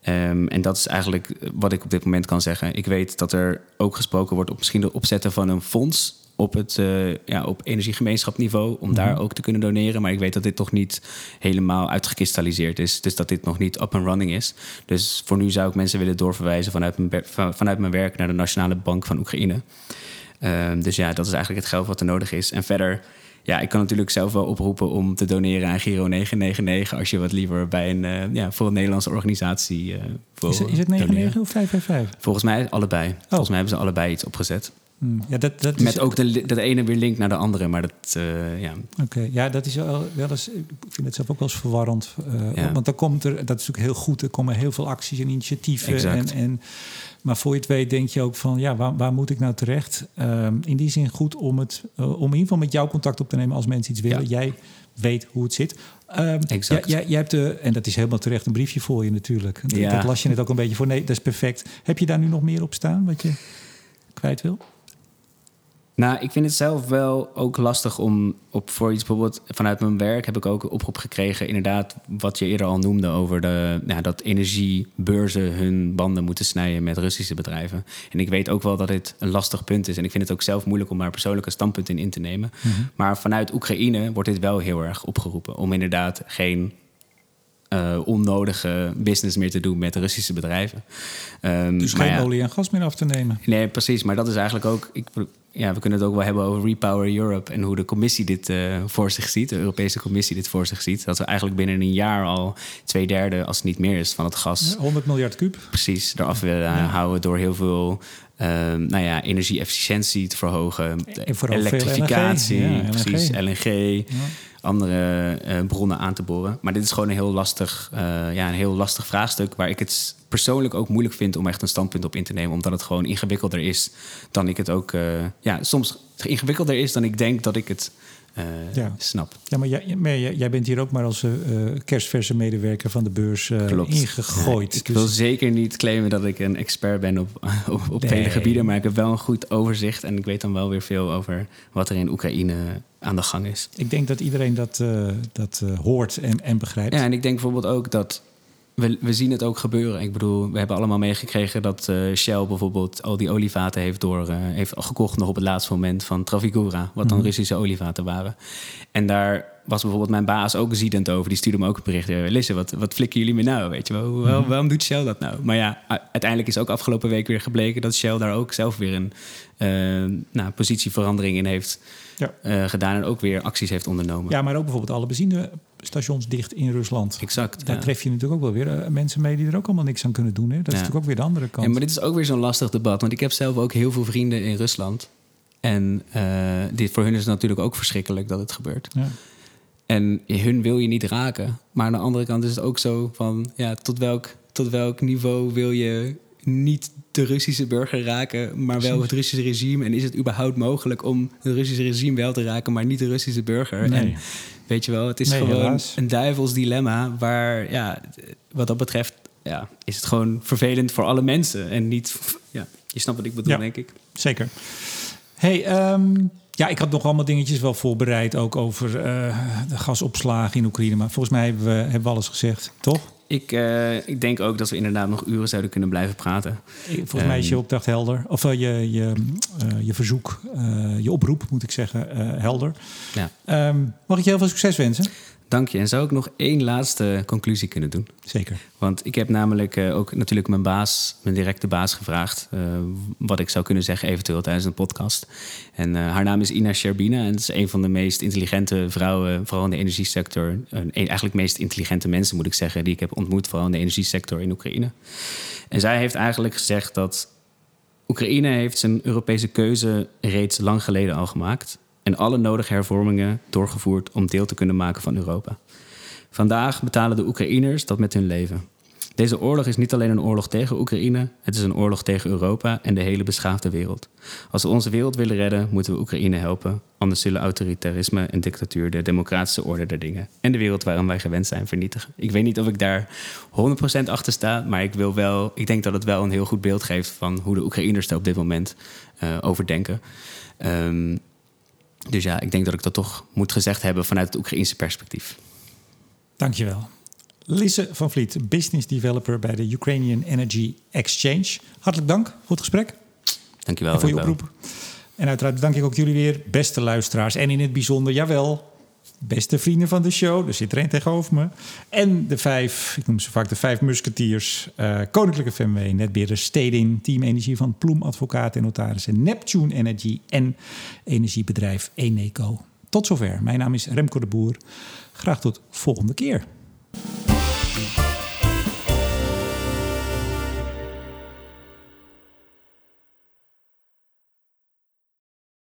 Ehm, en dat is eigenlijk wat ik op dit moment kan zeggen. Ik weet dat er ook gesproken wordt op misschien de opzetten van een fonds... op, het, eh, ja, op energiegemeenschapniveau, om daar ook te kunnen doneren. Maar ik weet dat dit toch niet helemaal uitgekristalliseerd is. Dus dat dit nog niet up and running is. Dus voor nu zou ik mensen willen doorverwijzen vanuit mijn, vanuit mijn werk naar de Nationale Bank van Oekraïne. Ehm, dus ja, dat is eigenlijk het geld wat er nodig is. En verder, ja, ik kan natuurlijk zelf wel oproepen om te doneren aan Giro 999... als je wat liever bij een, eh, ja, voor een Nederlandse organisatie wil Is, het- is het doneren. 99 of 555? Volgens mij allebei. Volgens mij hebben ze allebei iets opgezet. Hmm, Ja, dat, dat is, Met ook de, dat ene weer link naar de andere. Maar dat, eh, ja, Oké, ja, dat is wel, wel eens. Ik vind het zelf ook wel eens verwarrend. eh, Ja. Want dan komt er, dat is natuurlijk heel goed, er komen heel veel acties en initiatieven. Exact. En, en, maar voor je het weet, denk je ook van, ja, waar, waar moet ik nou terecht? Ehm, in die zin goed om, het, eh, om in ieder geval met jou contact op te nemen als mensen iets willen. Ja. Jij weet hoe het zit. Ehm, Exact. jij, jij hebt de, en dat is helemaal terecht een briefje voor je natuurlijk. Ja. Dat las je net ook een beetje voor. Nee, dat is perfect. Heb je daar nu nog meer op staan wat je kwijt wil? Nou, ik vind het zelf wel ook lastig om op voor iets bijvoorbeeld vanuit mijn werk heb ik ook een oproep gekregen, inderdaad, wat je eerder al noemde over de, nou, dat energiebeurzen hun banden moeten snijden met Russische bedrijven. En ik weet ook wel dat dit een lastig punt is. En ik vind het ook zelf moeilijk om daar persoonlijke standpunt in in te nemen. Maar vanuit Oekraïne wordt dit wel heel erg opgeroepen om inderdaad geen eh, onnodige business meer te doen met Russische bedrijven. Ehm, Dus geen ja, olie en gas meer af te nemen. Nee, precies. Maar dat is eigenlijk ook. Ik, ja, we kunnen het ook wel hebben over Repower Europe en hoe de commissie dit eh, voor zich ziet, de Europese Commissie dit voor zich ziet. Dat we eigenlijk binnen een jaar al twee derde, als het niet meer is, van het gas 100 miljard kuub. precies eraf willen houden door heel veel. ehm, nou ja, energie-efficiëntie te verhogen, En elektrificatie, LNG. Ja, precies, LNG. LNG, andere eh, bronnen aan te boren. Maar dit is gewoon een heel lastig, eh, ja, een heel lastig vraagstuk waar ik het persoonlijk ook moeilijk vind om echt een standpunt op in te nemen, omdat het gewoon ingewikkelder is dan ik het ook, eh, ja, soms ingewikkelder is dan ik denk dat ik het Ja. snap. Ja, maar jij, maar jij bent hier ook maar als kerstverse medewerker van de beurs ingegooid. Ja, ik Dus- wil zeker niet claimen dat ik een expert ben op, op, op Nee. vele gebieden, maar ik heb wel een goed overzicht en ik weet dan wel weer veel over wat er in Oekraïne aan de gang is. ik denk dat iedereen dat, eh, dat eh, hoort en, en begrijpt. Ja, en ik denk bijvoorbeeld ook dat we, we zien het ook gebeuren. Ik bedoel, we hebben allemaal meegekregen dat eh, Shell bijvoorbeeld al die olievaten heeft, door, heeft gekocht nog op het laatste moment van Trafigura, wat dan Mhm. Russische olievaten waren. En daar was bijvoorbeeld mijn baas ook ziedend over. Die stuurde me ook een bericht. Lisse, wat, wat flikken jullie me nou? Weet je wel? Mhm. waarom doet Shell dat nou? Maar ja, uiteindelijk is ook afgelopen week weer gebleken dat Shell daar ook zelf weer een nou, positieverandering in heeft Ja. eh, gedaan en ook weer acties heeft ondernomen. Ja, maar ook bijvoorbeeld alle benzinestations dicht in Rusland. Exact. Daar ja. tref je natuurlijk ook wel weer eh, mensen mee die er ook allemaal niks aan kunnen doen. Hè? Dat is natuurlijk ook weer de andere kant. Ja, maar dit is ook weer zo'n lastig debat. Want ik heb zelf ook heel veel vrienden in Rusland. En eh, dit, voor hun is het natuurlijk ook verschrikkelijk dat het gebeurt. Ja. En hun wil je niet raken. Maar aan de andere kant is het ook zo van... Ja, tot, welk, tot welk niveau wil je niet de Russische burger raken... maar wel het Russische regime? En is het überhaupt mogelijk om het Russische regime wel te raken... maar niet de Russische burger? Nee. En weet je wel, het is Nee, gewoon helaas. een duivels dilemma... waar, ja, wat dat betreft... Ja, is het gewoon vervelend voor alle mensen. En niet... Ja, je snapt wat ik bedoel, Ja. denk ik. Zeker. Hey, ehm, ja, ik had nog allemaal dingetjes wel voorbereid, ook over eh, de gasopslagen in Oekraïne. Maar volgens mij hebben we, hebben we alles gezegd, toch? Ik, eh, ik denk ook dat we inderdaad nog uren zouden kunnen blijven praten. Volgens mij is je Ehm. opdracht helder. Of eh, je, je, eh, je verzoek, je oproep, moet ik zeggen, helder. Ja. Ehm, mag ik je heel veel succes wensen? Dank je. En zou ik nog één laatste conclusie kunnen doen? Zeker. Want ik heb namelijk eh, ook natuurlijk mijn baas, mijn directe baas, gevraagd. eh, wat ik zou kunnen zeggen, eventueel tijdens een podcast. En eh, haar naam is Ina Sherbina. En is een van de meest intelligente vrouwen, vooral in de energiesector. Een- eigenlijk meest intelligente mensen, moet ik zeggen, die ik heb ontmoet, vooral in de energiesector in Oekraïne. En zij heeft eigenlijk gezegd dat Oekraïne heeft zijn Europese keuze reeds lang geleden al gemaakt. En alle nodige hervormingen doorgevoerd om deel te kunnen maken van Europa. Vandaag betalen de Oekraïners dat met hun leven. Deze oorlog is niet alleen een oorlog tegen Oekraïne, het is een oorlog tegen Europa en de hele beschaafde wereld. Als we onze wereld willen redden, moeten we Oekraïne helpen. Anders zullen autoritarisme en dictatuur de democratische orde der dingen en de wereld waarin wij gewend zijn vernietigen. Ik weet niet of ik daar 100% achter sta, maar ik, wil wel, ik denk dat het wel een heel goed beeld geeft van hoe de Oekraïners er op dit moment eh, over denken. Ehm, dus ja, ik denk dat ik dat toch moet gezegd hebben vanuit het Oekraïnse perspectief. Dankjewel. Lisse van Vliet, business developer bij de Ukrainian Energy Exchange. Hartelijk dank voor het gesprek Dankjewel. en voor je oproep. En uiteraard bedank ik ook jullie weer, beste luisteraars. En in het bijzonder, jawel, beste vrienden van de show. Er zit er één tegenover me. En de vijf, ik noem ze vaak de vijf musketiers. eh, Koninklijke FMW, Netbeheerder Stedin, Team Energie van Ploem Advocaat en Notarissen, Neptune Energy en energiebedrijf Eneco. Tot zover. Mijn naam is Remco de Boer. Graag tot volgende keer.